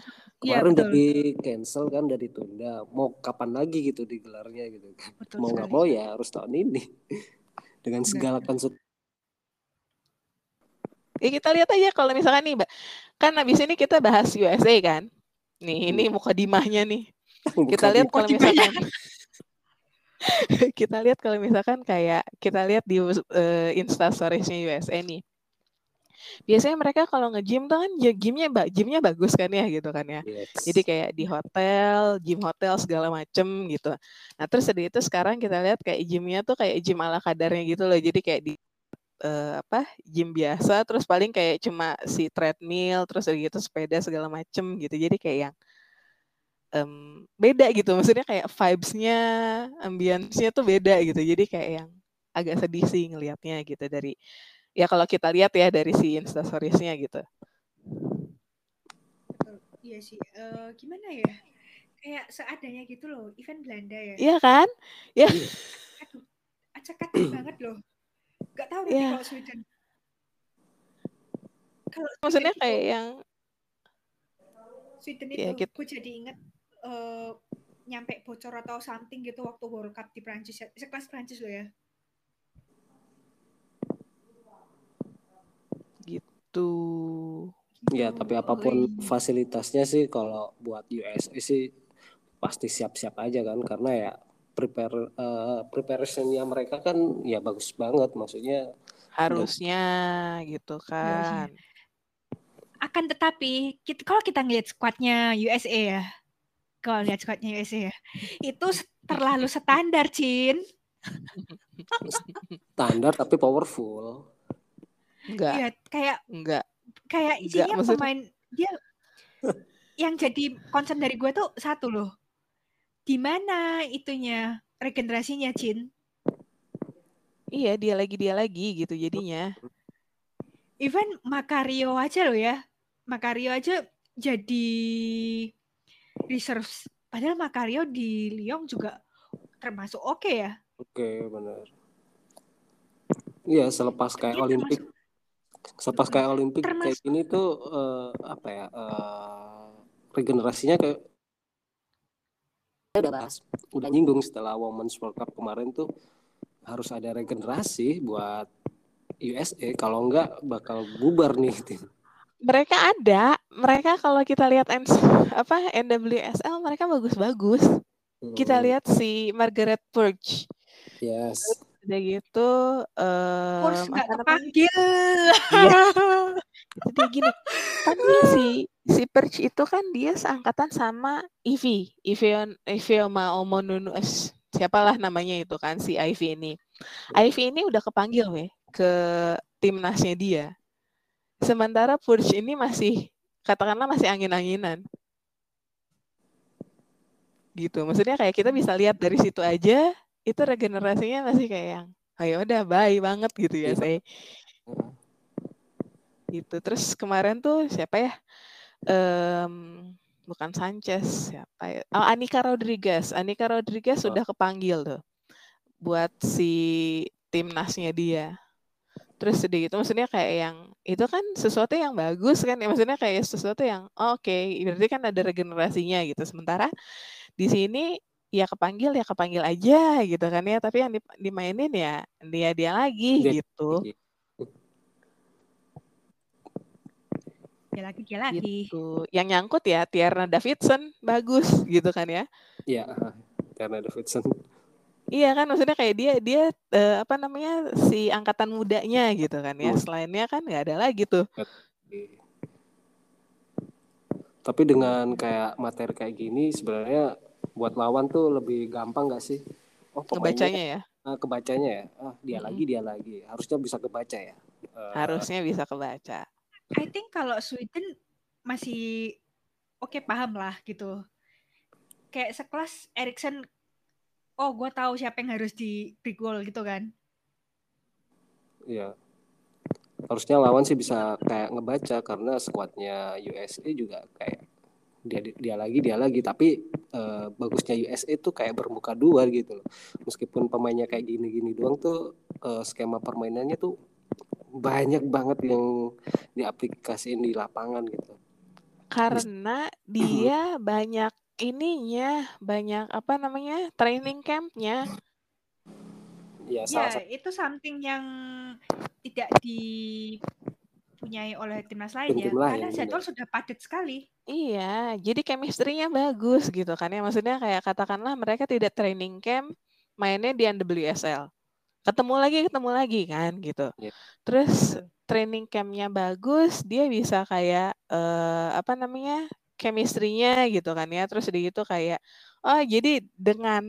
Iya, kemarin udah betul. di cancel kan udah ditunda. Mau kapan lagi gitu digelarnya gitu kan. Betul Mau nggak mau ya harus tahun ini. Dengan segala konsep ya kita lihat aja kalau misalkan nih kan habis ini kita bahas USA kan nih ini mukadimahnya nih kita lihat kalau misalkan kita lihat kalau misalkan kayak kita lihat di uh, instastoriesnya USA nih biasanya mereka kalau nge-gym tuh kan ya gymnya ba- gymnya bagus kan ya gitu kan ya. Yes. jadi kayak di hotel gym hotel segala macem gitu. Nah terus dari itu sekarang kita lihat kayak gymnya tuh kayak gym ala kadarnya gitu loh. Jadi kayak di eh, apa gym biasa terus paling kayak cuma si treadmill terus gitu sepeda segala macem gitu. Jadi kayak yang em, beda gitu. Maksudnya kayak vibes-nya ambience-nya tuh beda gitu. Jadi kayak yang agak sedih sih ngelihatnya gitu dari ya kalau kita lihat ya dari si instastoriesnya gitu Iya sih. Eh, gimana ya? Kayak seadanya gitu loh. Event Belanda ya. iya kan ya Aduh, acak-acak banget loh. Gak tahu nanti Iya. kalau Sweden. Kalau maksudnya Sweden kayak itu, yang Sweden ya, itu, kita- gue jadi inget eh, nyampe bocor atau something gitu waktu World Cup di Prancis. ya. Sekelas Prancis loh ya. Gitu. Ya, tapi apa pun fasilitasnya sih kalau buat USA sih pasti siap-siap aja kan karena ya prepare eh, preparationnya mereka kan ya bagus banget. Maksudnya harusnya gitu kan. Akan tetapi kita, kalau kita ngeliat squadnya USA ya, kalau lihat squadnya USA ya, itu terlalu standar, Cin. Standar tapi powerful. Enggak, Iya, kayak enggak. kayak Enggak, isinya maksudnya- pemain dia yang jadi concern dari gue tuh satu loh. Di mana itunya regenerasinya, Jin? Iya, dia lagi dia lagi gitu jadinya. Even Makario aja loh ya. Makario aja jadi reserve. Padahal Makario di Lyon juga termasuk oke ya. Oke, benar. Iya, selepas kayak Olimpik, selepas kayak Olimpik kayak termasuk- gini tuh eh, apa ya? eh, regenerasinya kayak udah bahas, udah nyinggung setelah Women's World Cup kemarin tuh harus ada regenerasi buat USA. Kalau enggak bakal bubar nih tim. Mereka ada, mereka kalau kita lihat N- apa NWSL mereka bagus-bagus. Kita Hmm, lihat si Margaret Purge. Yes. Udah gitu eh Kurs kepanggil. Iya. Dia gini. Kan dia si si Perch itu kan dia seangkatan sama Ivy, Ivion Ivioma Omonunu es- siapalah namanya itu kan si Ivy ini. Ivy ini udah kepanggil weh ke timnasnya dia. Sementara Purge ini masih katakanlah masih angin-anginan. Gitu. Maksudnya kayak kita bisa lihat dari situ aja itu regenerasinya masih kayak yang ayo udah bye banget gitu ya Iya. saya gitu. Terus kemarin tuh siapa ya? Em, bukan Sanchez siapa ya? Oh, Anika Rodriguez. Anika Rodriguez Oh. sudah kepanggil tuh buat si timnasnya dia. Terus sedih gitu maksudnya kayak yang itu kan sesuatu yang bagus kan ya maksudnya kayak sesuatu yang oh, oke berarti kan ada regenerasinya gitu. Sementara di sini ya kepanggil ya kepanggil aja gitu kan ya tapi yang di- dimainin ya dia dia lagi Dia- gitu Dia lagi, dia lagi. gitu. Yang nyangkut ya Tierna Davidson bagus gitu kan ya. Iya, karena Davidson. Iya kan maksudnya kayak dia dia eh, apa namanya si angkatan mudanya gitu kan ya. Selainnya kan nggak ada lagi tuh. Tapi dengan kayak materi kayak gini sebenarnya buat lawan tuh lebih gampang nggak sih? Oh, ya. ah, kebacanya ya. Ah, dia Mm-mm. lagi, dia lagi. Harusnya bisa kebaca ya. Eh, Harusnya bisa kebaca. I think kalau Sweden masih oke paham lah gitu. Kayak sekelas Erikson, oh gue tahu siapa yang harus di big goal gitu kan. Iya. Harusnya lawan sih bisa kayak ngebaca karena skuadnya USA juga kayak dia dia lagi dia lagi tapi eh, bagusnya USA tuh kayak bermuka dua gitu loh. Meskipun pemainnya kayak gini-gini doang tuh eh, skema permainannya tuh banyak banget yang diaplikasiin di lapangan gitu. Karena dia banyak ininya, banyak apa namanya training campnya. Ya salah Ya satu itu something yang tidak dipunyai oleh timnas lain ya. Tim-tim lain, Karena jadwal sudah padat sekali. Iya, jadi chemistry-nya bagus gitu kan ya. Maksudnya kayak katakanlah mereka tidak training camp, mainnya di NWSL. Ketemu lagi, ketemu lagi kan gitu. Iya. Terus training camp-nya bagus, dia bisa kayak eh, apa namanya? chemistry-nya gitu kan ya. Terus di gitu kayak oh jadi dengan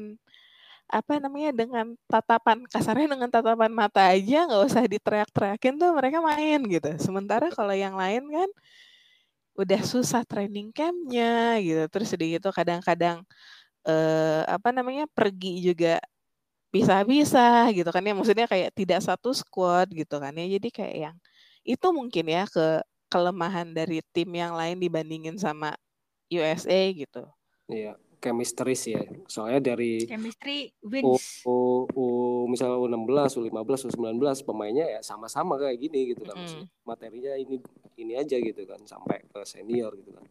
apa namanya dengan tatapan kasarnya dengan tatapan mata aja nggak usah diteriak-teriakin tuh mereka main gitu. Sementara kalau yang lain kan udah susah training campnya gitu. Terus udah gitu kadang-kadang eh, apa namanya pergi juga bisa-bisa gitu kan ya. Maksudnya kayak tidak satu squad gitu kan ya. Jadi kayak yang itu mungkin ya ke kelemahan dari tim yang lain dibandingin sama USA gitu. Iya, chemistry sih ya. Soalnya dari Chemistry U, wins. U, U misalnya U16, U15, U19 pemainnya ya sama-sama kayak gini gitu kan. Maksudnya Materinya ini ini aja gitu kan sampai ke senior gitu kan.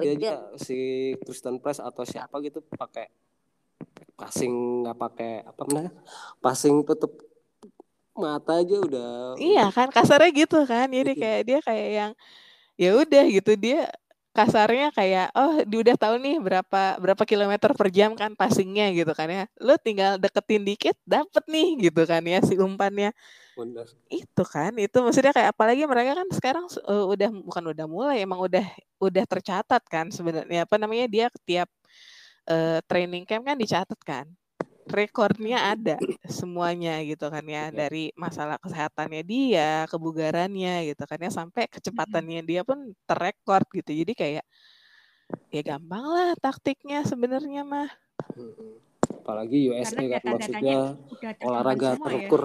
Dia aja si Kristen Press atau siapa gitu pakai passing nggak pakai apa namanya? Passing tutup mata aja udah iya kan kasarnya gitu kan jadi Gitu. kayak dia kayak yang ya udah gitu dia kasarnya kayak oh dia udah tahu nih berapa berapa kilometer per jam kan passingnya gitu kan ya. Lu tinggal deketin dikit dapet nih gitu kan ya si umpannya. Bener. itu kan itu maksudnya kayak apalagi mereka kan sekarang eh, udah bukan udah mulai emang udah udah tercatat kan sebenarnya. Apa namanya dia tiap eh, training camp kan dicatat kan rekornya ada semuanya gitu kan ya Ya. dari masalah kesehatannya dia, kebugarannya gitu kan ya sampai kecepatannya dia pun terrekord gitu. Jadi kayak ya gampang lah taktiknya sebenarnya mah. Mm-mm. Apalagi USA Karena kan maksudnya olahraga ya. terukur.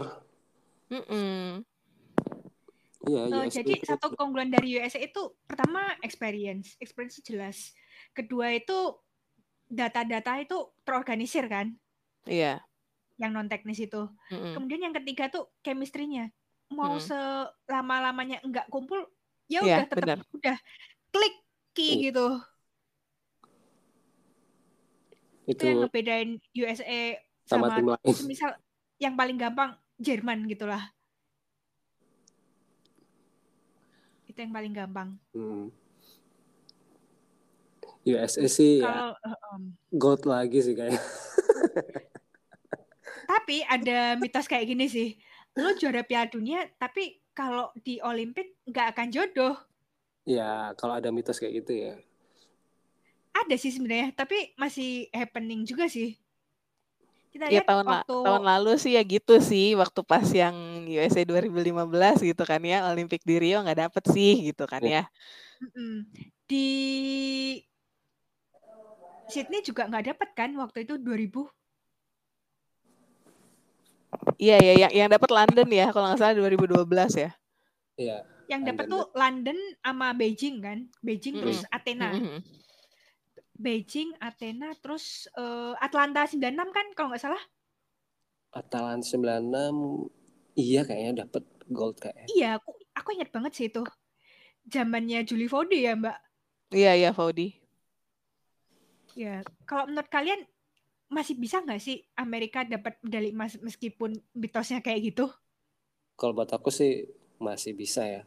Mm-mm. Iya, Eh, USA jadi itu satu keunggulan dari USA itu pertama experience, experience itu jelas. Kedua itu data-data itu terorganisir kan, Iya. yang non teknis itu. Mm-mm. Kemudian yang ketiga tuh chemistry-nya. Mau Mm. selama-lamanya enggak kumpul, ya Iya, udah tetap benar. udah klik key gitu. Itu yang itu ngebedain USA sama sama tim lain. misal yang paling gampang Jerman gitulah. Itu yang paling gampang. Hmm. USA sih ya Kalau eh, em, gold lagi sih kayaknya. tapi ada mitos kayak gini sih. Lo juara Piala Dunia, tapi kalau di Olimpik nggak akan jodoh. Ya, kalau ada mitos kayak gitu ya. Ada sih sebenarnya, tapi masih happening juga sih. Kita Ya lihat tahun la- waktu tahun lalu sih ya gitu sih waktu pas yang USA 2015 gitu kan ya Olimpik di Rio nggak dapet sih gitu kan Ya. ya. Di Sydney juga nggak dapat kan waktu itu 2000. Iya ya yang yang dapat London ya kalau nggak salah 2012 ya. Iya. Yang dapat London tuh London sama Beijing kan. Beijing Mm-mm. terus Athena. Mm-mm. Beijing, Athena, terus eh, Atlanta 96 kan kalau nggak salah. Atalanta 96 iya kayaknya dapat gold kayaknya. Iya, aku aku ingat banget sih itu. Zamannya Julie Fode ya, Mbak. Iya iya Faudi. Ya, kalau menurut kalian masih bisa nggak sih Amerika dapat medali emas meskipun mitosnya kayak gitu? Kalau buat aku sih masih bisa ya.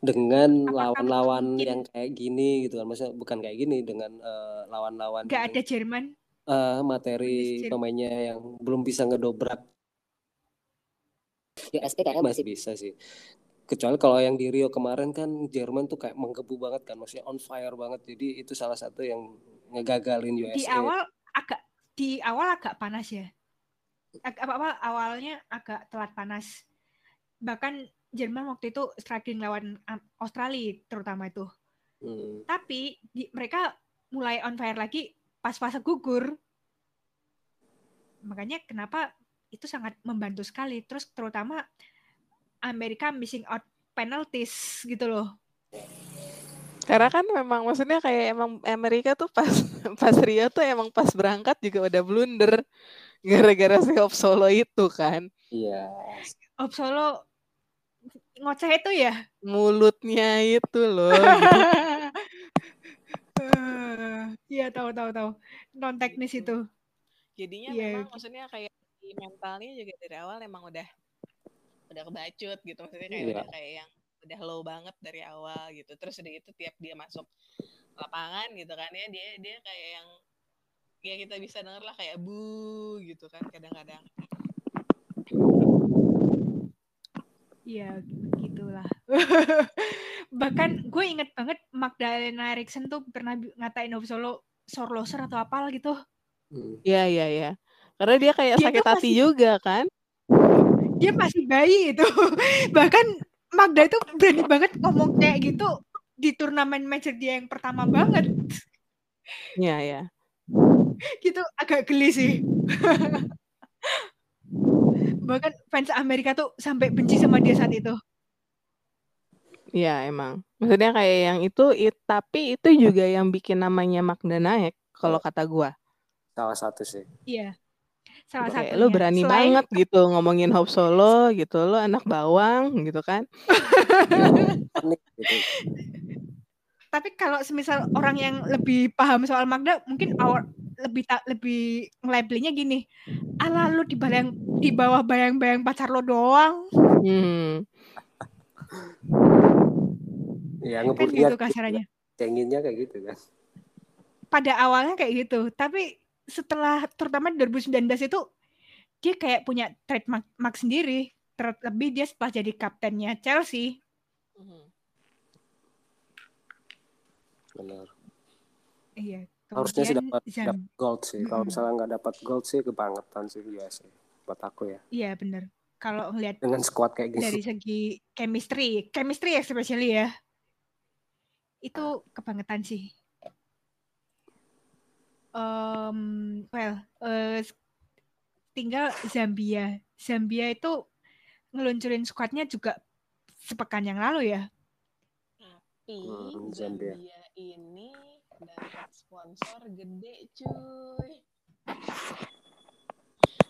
Dengan lawan-lawan yang kayak gini gitu kan. Maksudnya bukan kayak gini dengan eh, lawan-lawan Nggak yang, ada Jerman. eh, materi pemainnya yang belum bisa ngedobrak. Ya SP kayaknya masih bisa sih. Kecuali kalau yang di Rio kemarin kan Jerman tuh kayak menggebu banget kan, maksudnya on fire banget. Jadi itu salah satu yang ngegagalin USA. Di awal di awal agak panas ya. Ag- apa apa awalnya agak telat panas. Bahkan Jerman waktu itu struggling lawan Australia terutama itu. Hmm. Tapi di- mereka mulai on fire lagi pas fase gugur. Makanya kenapa itu sangat membantu sekali. Terus terutama Amerika missing out penalties gitu loh. Karena kan memang maksudnya kayak emang Amerika tuh pas pas Rio tuh emang pas berangkat juga udah blunder gara-gara si Hope Solo itu kan. Iya. Op Solo ngoceh itu ya. Mulutnya itu loh. gitu. Eh, Iya tahu tahu tahu. Non teknis itu. Jadinya Iya. memang maksudnya kayak di mentalnya juga dari awal emang udah udah kebacut gitu maksudnya kayak Iya. udah kayak yang udah low banget dari awal gitu terus udah itu tiap dia masuk lapangan gitu kan ya dia dia kayak yang ya kita bisa denger lah kayak bu gitu kan kadang-kadang Iya gitulah. Bahkan gue inget banget Magdalena Eriksson tuh pernah ngatain Op Solo sorloser atau apal gitu. Hmm. Iya iya iya. Karena dia kayak Dia sakit hati masih- juga kan. Dia masih bayi itu. Bahkan Magda itu berani banget ngomong kayak gitu di turnamen major dia yang pertama banget. Iya iya. Gitu agak geli sih. Bahkan fans Amerika tuh sampai benci sama dia saat itu. Iya emang. Maksudnya kayak yang itu it- tapi itu juga yang bikin namanya Magda naik kalau kata gua. Salah satu sih. Iya. Salah satunya. lu berani Selain- banget gitu ngomongin Hope Solo gitu. Lu anak bawang gitu kan. Gitu. tapi kalau semisal orang yang lebih paham soal Magda mungkin awal lebih ta- lebih ngelabelnya gini ala lu di bayang di bawah bayang-bayang pacar lo doang Hmm. Ya kan gitu ya, kasarannya cenginnya kayak gitu kan. pada awalnya kayak gitu tapi setelah terutama di 2019 itu dia kayak punya trademark mark sendiri. Terlebih dia setelah jadi kaptennya Chelsea. Benar. iya harusnya sih dapat dapat gold sih. Kalau misalnya nggak dapat gold sih kebangetan sih USA buat aku ya. Iya bener. Kalau ngelihat dengan squad kayak gini dari segi chemistry, chemistry especially ya, itu kebangetan sih. Um, well, eh, tinggal Zambia. Zambia itu ngeluncurin squadnya juga sepekan yang lalu ya. Tapi Hmm, Zambia. Zambia ini dapat sponsor gede cuy.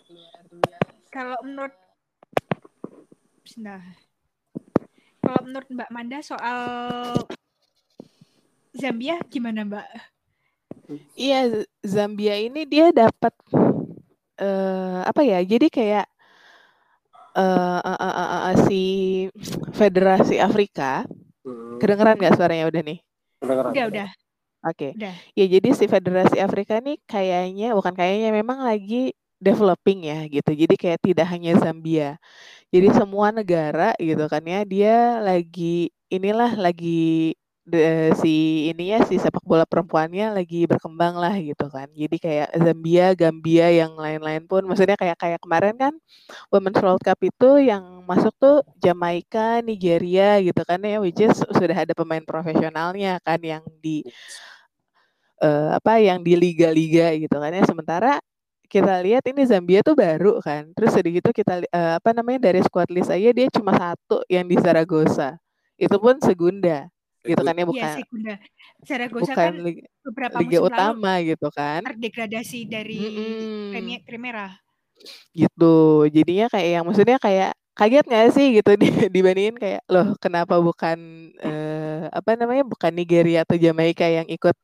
Luar biasa. Kalau menurut Nah, kalau menurut Mbak Manda soal Zambia gimana Mbak? Iya, Zambia ini dia dapat eh apa ya? Jadi kayak eh eh, eh, eh, eh, si Federasi Afrika, Hmm, kedengeran nggak suaranya udah nih? kedengeran. Udah udah Oke. udah. Ya jadi si Federasi Afrika nih kayaknya bukan kayaknya memang lagi developing ya gitu. Jadi kayak tidak hanya Zambia. Jadi semua negara gitu kan ya dia lagi inilah lagi de- si ininya si sepak bola perempuannya lagi berkembang lah gitu kan. Jadi kayak Zambia, Gambia yang lain-lain pun. Maksudnya kayak kayak kemarin kan Women's World Cup itu yang masuk tuh Jamaika, Nigeria gitu kan ya which is sudah ada pemain profesionalnya kan yang di eh, apa yang di liga-liga gitu kan ya. Sementara kita lihat ini Zambia tuh baru kan. Terus udah gitu kita eh, apa namanya dari squad list aja dia cuma satu yang di Zaragoza. Itu pun segunda gitu kan ya Iya, bukan Segunda. Zaragoza bukan kan liga, beberapa liga musim lalu utama gitu kan terdegradasi dari Mm-mm. Premier Primera. gitu jadinya kayak yang maksudnya kayak kaget nggak sih gitu di- dibandingin kayak loh kenapa bukan eh, apa namanya bukan Nigeria atau Jamaika yang ikut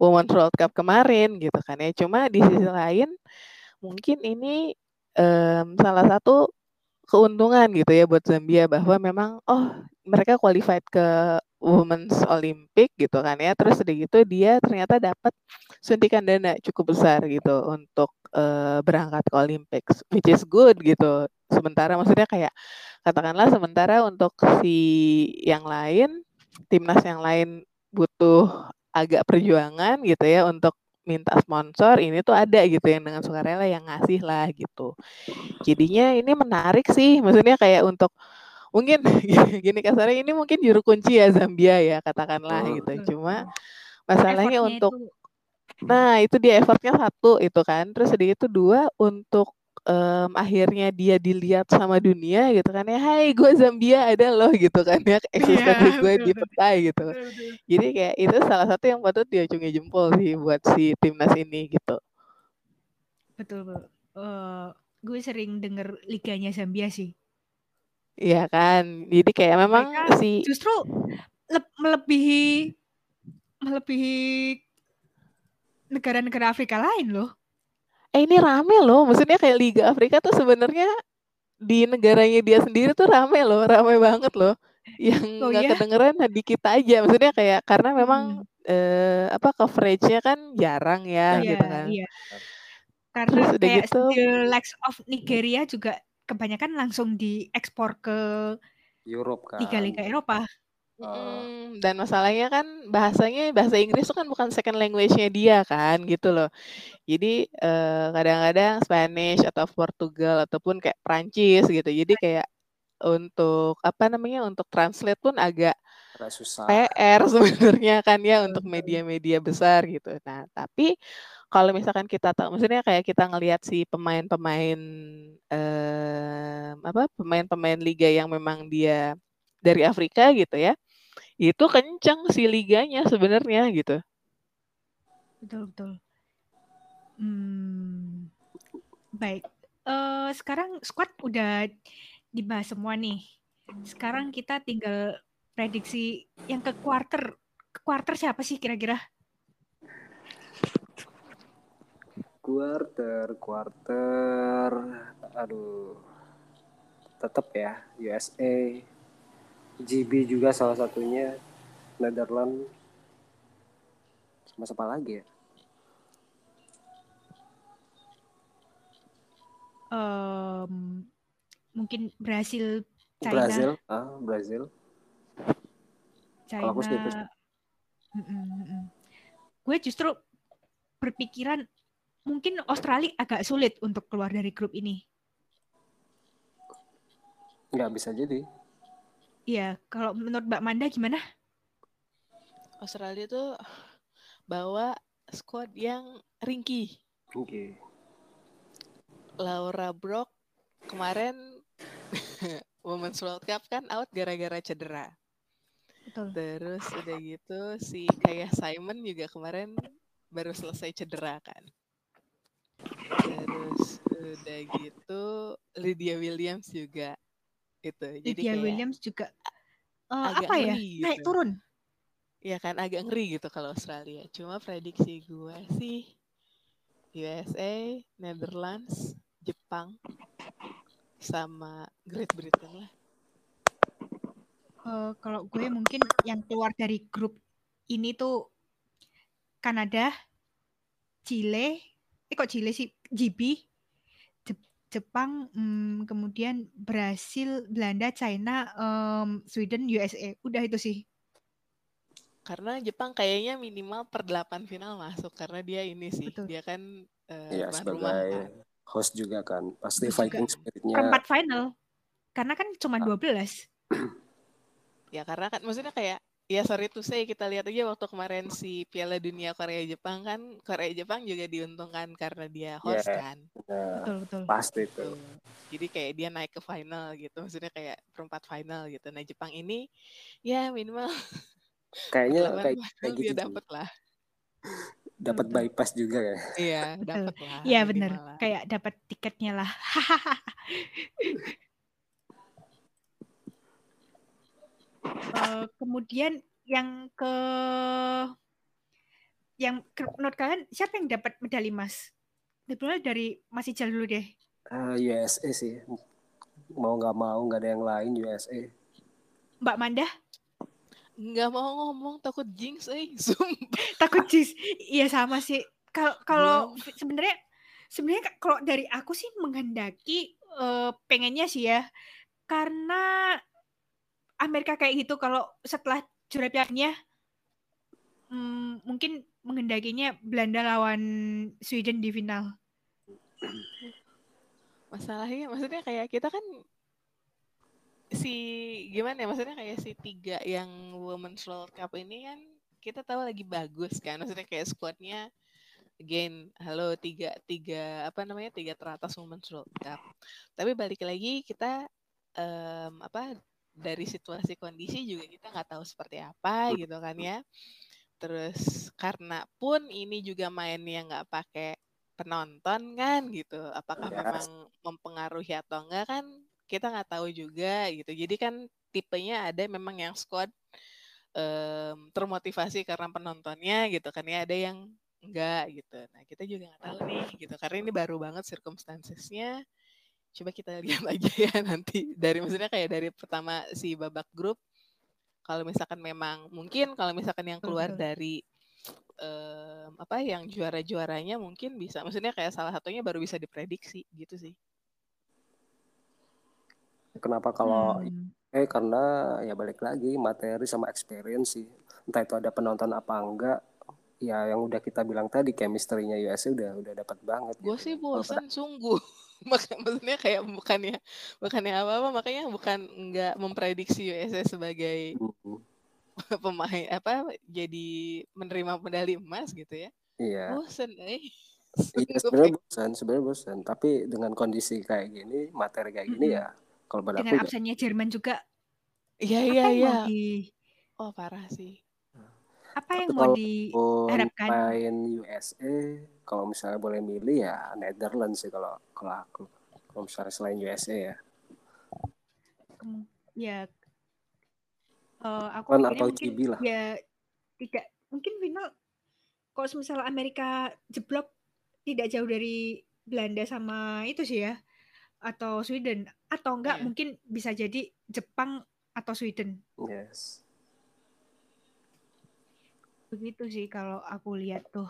Women's World Cup kemarin gitu kan ya cuma di sisi lain mungkin ini em, salah satu keuntungan gitu ya buat Zambia bahwa memang oh mereka qualified ke Women's Olympic gitu kan ya. Terus udah gitu dia ternyata dapat suntikan dana cukup besar gitu untuk eh, berangkat ke Olympics which is good gitu. Sementara maksudnya kayak katakanlah sementara untuk si yang lain timnas yang lain butuh agak perjuangan gitu ya untuk minta sponsor ini tuh ada gitu yang dengan sukarela yang ngasih lah gitu. Jadinya ini menarik sih maksudnya kayak untuk mungkin gini kasarnya ini mungkin juru kunci ya Zambia ya katakanlah Hmm. gitu cuma masalahnya Effortnya untuk itu nah itu dia effortnya satu itu kan terus udah itu dua untuk em, akhirnya dia dilihat sama dunia gitu kan ya Hai gue Zambia ada loh gitu kan ya eksistensi Iya, gue di peta gitu jadi kayak itu salah satu yang patut diacungi jempol sih buat si timnas ini gitu Betul, betul. Eh, gue sering denger liganya Zambia sih. Iya kan jadi kayak memang Mereka si justru leb- melebihi melebihi negara-negara Afrika lain loh. eh ini rame loh maksudnya kayak Liga Afrika tuh sebenarnya di negaranya dia sendiri tuh rame loh rame banget loh yang Oh nggak ya? kedengeran di kita aja maksudnya kayak karena memang Hmm. eh, apa coveragenya kan jarang ya Iya, gitu kan iya. terus Karena udah kayak gitu the likes of Nigeria juga kebanyakan langsung diekspor ke Europe kan liga-liga Eropa. Mm, dan masalahnya kan bahasanya bahasa Inggris itu kan bukan second language-nya dia kan gitu loh. Jadi eh, kadang-kadang Spanish atau Portugal ataupun kayak Prancis gitu. Jadi kayak untuk apa namanya untuk translate pun agak agak susah PR sebenarnya kan ya untuk media-media besar gitu. Nah, tapi kalau misalkan kita tahu, maksudnya kayak kita ngelihat si pemain-pemain eh, apa pemain-pemain liga yang memang dia dari Afrika gitu ya, itu kenceng si liganya sebenarnya gitu. Betul, betul. Hmm, baik. Eh, sekarang squad udah dibahas semua nih. Sekarang kita tinggal prediksi yang ke quarter. Ke quarter siapa sih kira-kira? Quarter quarter aduh tetap ya USA GB juga salah satunya Netherlands sama siapa lagi ya Em, mungkin Brasil, China, Brazil ah Brazil China. kalau aku. Mm-mm, mm-mm. Gue justru berpikiran mungkin Australia agak sulit untuk keluar dari grup ini. Nggak bisa jadi. Iya, kalau menurut Mbak Manda gimana? Australia tuh bawa squad yang ringkih. Oke. Laura Brock kemarin Women's World Cup kan out gara-gara cedera. Betul. Terus udah gitu si kayak Simon juga kemarin baru selesai cedera kan. Terus udah gitu Lydia Williams juga itu. Jadi Lydia kayak Williams juga eh, agak apa ya? ngeri Naik gitu. turun. ya kan agak ngeri gitu kalau Australia. Cuma prediksi gue sih USA, Netherlands, Jepang, sama Great Britain lah. Eh, kalau gue mungkin yang keluar dari grup ini tuh Kanada, Chile, eh kok Chile sih, GB, Jep- Jepang, hmm, kemudian Brasil, Belanda, China, em, Sweden, USA. Udah itu sih. Karena Jepang kayaknya minimal per 8 final masuk karena dia ini sih, Betul. dia kan eh, Iya tuan rumah sebagai kan. host juga kan. Pasti juga. fighting spiritnya. Perempat final. Karena kan cuma 12. Ya karena kan maksudnya kayak ya sorry to say kita lihat aja waktu kemarin si Piala Dunia Korea Jepang kan Korea Jepang juga diuntungkan karena dia host Yeah. kan. Nah, Betul, betul. pasti itu. Tuh. Jadi kayak dia naik ke final gitu, maksudnya kayak perempat final gitu. Nah Jepang ini ya minimal Kayaknya kayak kayak dia gitu. dapat lah. Dapat bypass juga ya. Iya, dapat lah. Iya lah. kayak dapat tiketnya lah. Eh, kemudian yang ke yang ke, menurut kalian siapa yang dapat medali emas? Sebenarnya dari Mas Ijal dulu deh. Ah, USA sih. Mau nggak mau nggak ada yang lain USA. Mbak Manda Nggak mau ngomong takut jinx, eh. Sumpah. takut jis. Iya sama sih. Kalau kalau sebenarnya sebenarnya ka- kalau dari aku sih menghendaki eh, pengennya sih ya karena Amerika kayak gitu kalau setelah juara hmm, mungkin menghendakinya Belanda lawan Sweden di final. Masalahnya maksudnya kayak kita kan si gimana ya maksudnya kayak si tiga yang Women's World Cup ini kan kita tahu lagi bagus kan maksudnya kayak squadnya again halo tiga tiga apa namanya tiga teratas Women's World Cup tapi balik lagi kita em, apa dari situasi kondisi juga kita nggak tahu seperti apa gitu kan ya. Terus karena pun ini juga mainnya nggak pakai penonton kan gitu apakah Yes. memang mempengaruhi atau enggak kan kita nggak tahu juga gitu. Jadi kan tipenya ada memang yang squad em, termotivasi karena penontonnya gitu kan ya ada yang enggak gitu. Nah kita juga nggak tahu nih gitu karena ini baru banget circumstancesnya coba kita lihat aja ya nanti dari maksudnya kayak dari pertama si babak grup kalau misalkan memang mungkin kalau misalkan yang keluar dari em, apa yang juara-juaranya mungkin bisa maksudnya kayak salah satunya baru bisa diprediksi gitu sih Kenapa kalau Hmm, eh karena ya balik lagi materi sama experience sih. Entah itu ada penonton apa enggak. Ya yang udah kita bilang tadi chemistry-nya USA udah udah dapat banget gue gitu. sih bosan sungguh Mak- maksudnya kayak bukannya bukannya apa-apa makanya bukan nggak memprediksi USA sebagai Hmm, pemain apa jadi menerima medali emas gitu ya Iya. bosan eh Iya sebenarnya bosan, sebenarnya bosan. Tapi dengan kondisi kayak gini, materi kayak gini Mm-mm. ya, kalau pada dengan aku ya, absennya Jerman juga iya apa iya iya di oh parah sih apa yang Tapi mau diharapkan? main USA, kalau misalnya boleh milih ya Netherlands sih kalau kalau aku. Kalau misalnya selain USA ya. Kem- ya eh, aku Kan atau mungkin lah. ya tidak mungkin final kalau misalnya Amerika jeblok tidak jauh dari Belanda sama itu sih ya atau Sweden atau enggak Iya. mungkin bisa jadi Jepang atau Sweden Yes. Begitu sih kalau aku lihat tuh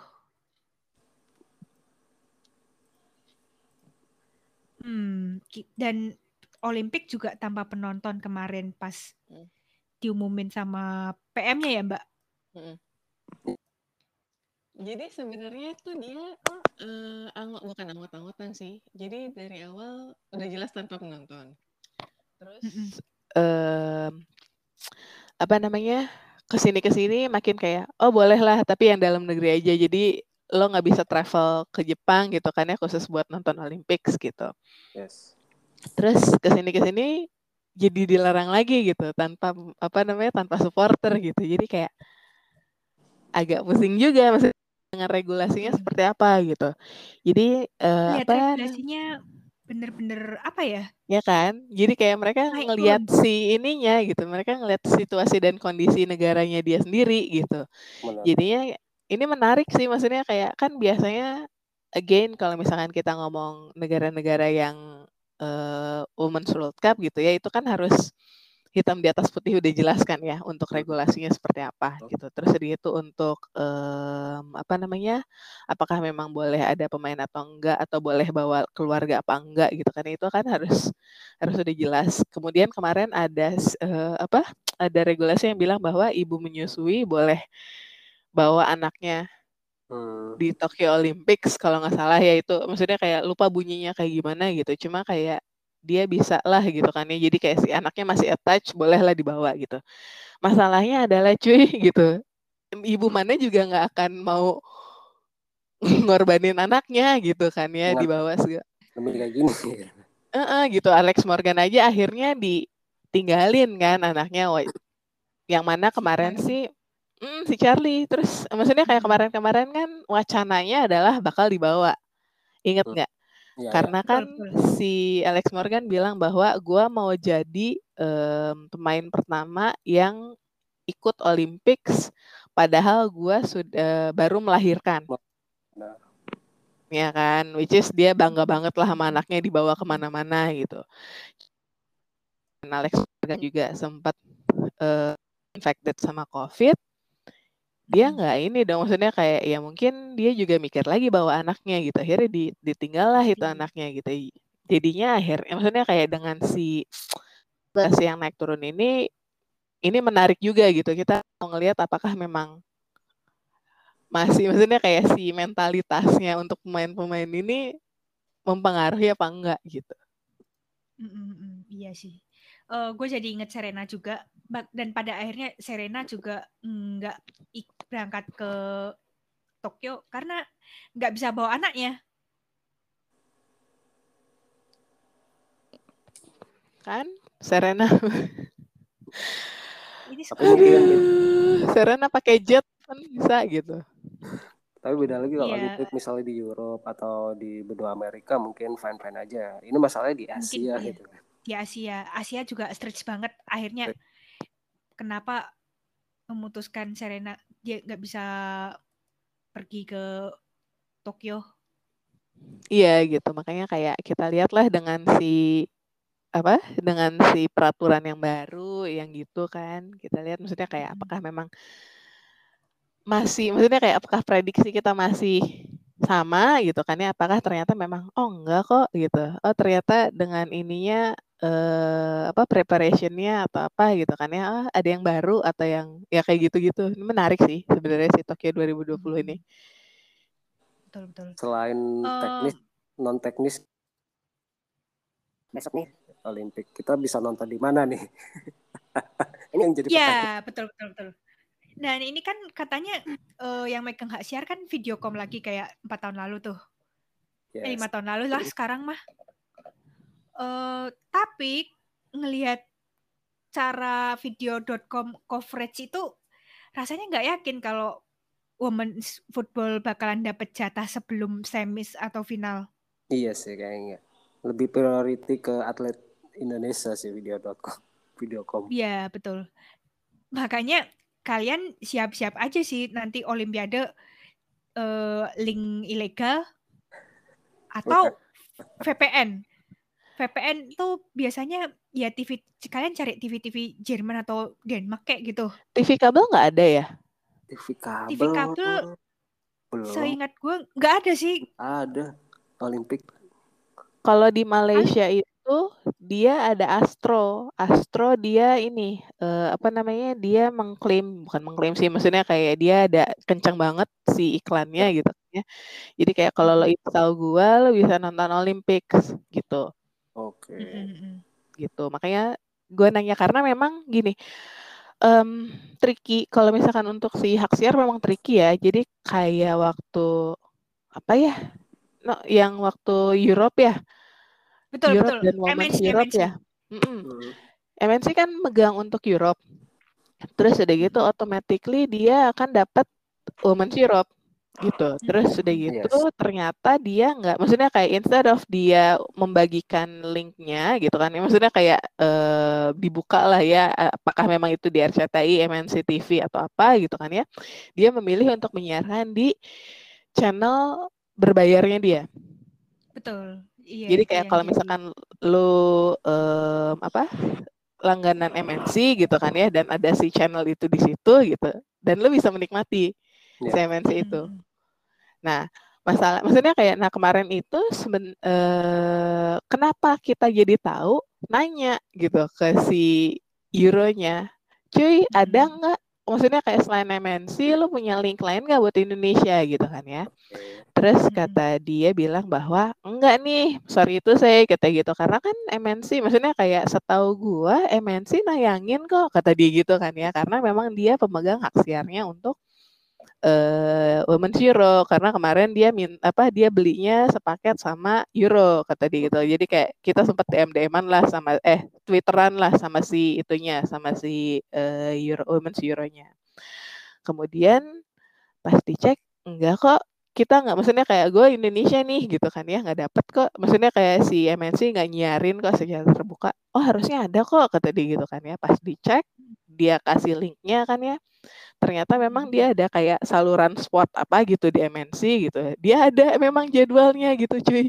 hmm dan Olimpik juga tanpa penonton kemarin pas Hmm. diumumin sama PM-nya ya Mbak Jadi sebenarnya tuh dia eh anggot bukan anggot-anggotan sih. Jadi dari awal udah jelas tanpa penonton. Terus em, apa namanya ke sini ke sini makin kayak oh boleh lah tapi yang dalam negeri aja. Jadi lo nggak bisa travel ke Jepang gitu kan ya khusus buat nonton Olympics gitu. Yes. terus ke sini ke sini jadi dilarang lagi gitu tanpa apa namanya tanpa supporter gitu. Jadi kayak agak pusing juga maksudnya dengan regulasinya seperti apa gitu. Jadi eh, Lihat apa regulasinya bener-bener apa ya? ya kan jadi kayak mereka ngelihat si ininya gitu mereka ngelihat situasi dan kondisi negaranya dia sendiri gitu Benar. jadinya ini menarik sih maksudnya kayak kan biasanya again kalau misalkan kita ngomong negara-negara yang eh, Women's World Cup gitu ya itu kan harus hitam di atas putih udah jelaskan ya untuk regulasinya seperti apa gitu. Terus dia itu untuk em, apa namanya apakah memang boleh ada pemain atau enggak atau boleh bawa keluarga apa enggak gitu kan. Itu kan harus harus udah jelas. Kemudian kemarin ada eh, apa ada regulasi yang bilang bahwa ibu menyusui boleh bawa anaknya Hmm. di Tokyo Olympics kalau nggak salah ya. Itu maksudnya kayak lupa bunyinya kayak gimana gitu. Cuma kayak dia bisa lah gitu kan ya. Jadi kayak si anaknya masih attach bolehlah dibawa gitu. Masalahnya adalah cuy gitu. Ibu mana juga nggak akan mau ngorbanin anaknya gitu kan ya dibawa segala kayak gini. Heeh, gitu. Alex Morgan aja akhirnya ditinggalin kan anaknya. Yang mana kemarin sih mm, si Charlie. Terus maksudnya kayak kemarin-kemarin kan wacananya adalah bakal dibawa. Inget Hmm. nggak Ya, ya. karena kan si Alex Morgan bilang bahwa gua mau jadi em, pemain pertama yang ikut Olympics padahal gua sudah baru melahirkan. Nah, ya kan? Which is dia bangga banget lah sama anaknya dibawa ke mana-mana gitu. Dan Alex Morgan juga sempat eh, infected sama COVID dia nggak ini dong maksudnya kayak ya mungkin dia juga mikir lagi bawa anaknya gitu akhirnya di, ditinggal lah itu Iya. anaknya gitu jadinya akhirnya maksudnya kayak dengan si si yang naik turun ini ini menarik juga gitu kita mau ngelihat apakah memang masih maksudnya kayak si mentalitasnya untuk pemain-pemain ini mempengaruhi apa enggak gitu mm, mm, Iya sih. Gue jadi inget Serena juga dan pada akhirnya Serena juga nggak berangkat ke Tokyo karena nggak bisa bawa anaknya. kan Serena Ini Tapi mungkin aduh Serena pakai jet kan bisa gitu tapi beda lagi kalau Iya. Olympic misalnya di Europe atau di benua Amerika mungkin fine fine aja. Ini masalahnya di Mungkin Asia iya. Di Asia, Asia juga stretch banget. Akhirnya kenapa memutuskan Serena dia nggak bisa pergi ke Tokyo? Iya gitu, makanya kayak kita lihatlah dengan si apa dengan si peraturan yang baru yang gitu kan. Kita lihat maksudnya kayak apakah memang masih maksudnya kayak apakah prediksi kita masih sama gitu kan ya? Apakah ternyata memang oh enggak kok gitu. Oh ternyata dengan ininya eh apa preparationnya atau apa gitu kan ya ah, ada yang baru atau yang ya kayak gitu-gitu ini menarik sih sebenarnya si Tokyo 2020 ini Betul betul. Selain Eh, teknis, non teknis besok nih Olimpik kita bisa nonton di mana nih? Ini yang jadi pertanyaan. Ya, betul betul betul. Dan ini kan katanya eh, yang megang hak siar kan Videocom lagi kayak empat tahun lalu tuh. Eh, Yes. lima tahun lalu lah sekarang mah. Eh tapi ngelihat cara video.com coverage itu rasanya nggak yakin kalau women's football bakalan dapet jatah sebelum semis atau final. Iya sih kayaknya. Lebih priority ke atlet Indonesia sih video.com. Videocom. Iya, betul. Makanya kalian siap-siap aja sih nanti olimpiade eh, link ilegal atau VPN. VPN tuh biasanya ya TV kalian cari TV-TV Jerman atau Denmark kayak gitu. TV kabel nggak ada ya TV kabel. TV kabel belum Seingat gue nggak ada sih. ada Olimpik. kalau di Malaysia itu itu dia ada Astro. Astro dia ini eh, apa namanya? Dia mengklaim bukan mengklaim sih, maksudnya kayak dia ada kencang banget si iklannya gitu ya. Jadi kayak kalau lo install gua lo bisa nonton Olympics gitu. Oke. Mm-mm. Gitu. Makanya gua nanya karena memang gini em tricky kalau misalkan untuk si Haksiar memang tricky ya. Jadi kayak waktu apa ya? No, yang waktu Europe ya. Betul Europe betul. dan Women's MNC, Europe MNC. ya. Mm-mm. Hmm. MNC kan megang untuk Europe. Terus udah gitu automatically dia akan dapat Women's Europe gitu. Terus udah gitu Yes. ternyata dia nggak, maksudnya kayak instead of dia membagikan linknya gitu kan, ya maksudnya kayak eh, dibuka lah ya, apakah memang itu di RCTI, MNC TV atau apa gitu kan ya, dia memilih untuk menyiarkan di channel berbayarnya dia. Betul. Iya, Jadi kayak yang kalau jadi- misalkan lu em, apa langganan MNC gitu kan ya dan ada si channel itu di situ gitu dan lu bisa menikmati si Ya. MNC itu. Nah, masalah maksudnya kayak nah kemarin itu seben, eh, kenapa kita jadi tahu nanya gitu ke si Euronya. Cuy, ada Mm-mm. nggak maksudnya kayak selain MNC lu punya link lain nggak buat Indonesia gitu kan ya. Terus Mm-mm. kata dia bilang bahwa enggak nih, sorry itu saya kata gitu karena kan MNC maksudnya kayak setahu gua MNC nayangin kok kata dia gitu kan ya karena memang dia pemegang hak siarnya untuk eh Women's Euro karena kemarin dia min apa dia belinya sepaket sama Euro kata dia gitu. Jadi kayak kita sempat DM-DM-an lah sama eh Twitteran lah sama si itunya sama si eh, Euro Women's Euro-nya. Kemudian pas dicek enggak kok kita nggak maksudnya kayak gue Indonesia nih gitu kan ya nggak dapet kok maksudnya kayak si MNC nggak nyiarin kok secara terbuka oh harusnya ada kok kata dia gitu kan ya pas dicek dia kasih linknya kan ya ternyata memang dia ada kayak saluran sport apa gitu di MNC gitu dia ada memang jadwalnya gitu cuy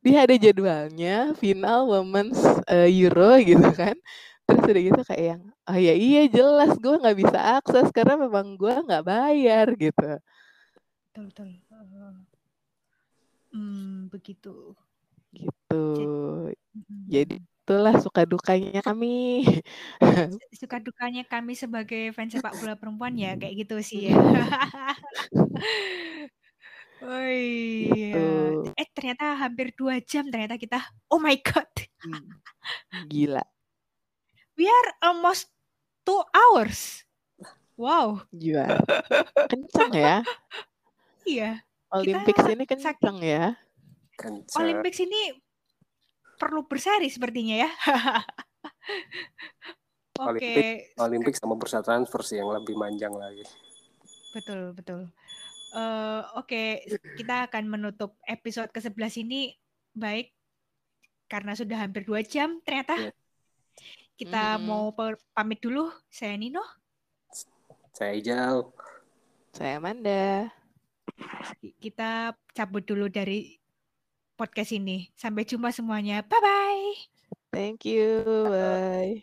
dia ada jadwalnya final women's eh, Euro gitu kan terus udah gitu kayak yang oh ya iya jelas gue nggak bisa akses karena memang gue nggak bayar gitu Betul betul. Eh, Hmm, begitu. gitu Mm-mm. jadi itulah suka dukanya kami suka dukanya kami sebagai fans sepak bola perempuan ya kayak gitu sih ya. Oh iya. Gitu. Eh ternyata hampir dua jam ternyata kita. Oh my god. Hmm, gila We are almost two hours. Wow. gila kencang ya Iya. Olympics ini sak- kencang ya Kencang. Olympics ini perlu berseri sepertinya ya. Oke. Olympic- Olimpik sama bursa transfer sih yang lebih manjang lagi. Betul, betul. Eh, Oke, kita akan menutup episode ke-11 ini baik karena sudah hampir dua jam ternyata. Iya. Kita Mm-mm. mau pamit dulu. Saya Nino. Saya Ijal. saya Amanda Kita cabut dulu dari podcast ini. Sampai jumpa semuanya. Bye-bye. thank you bye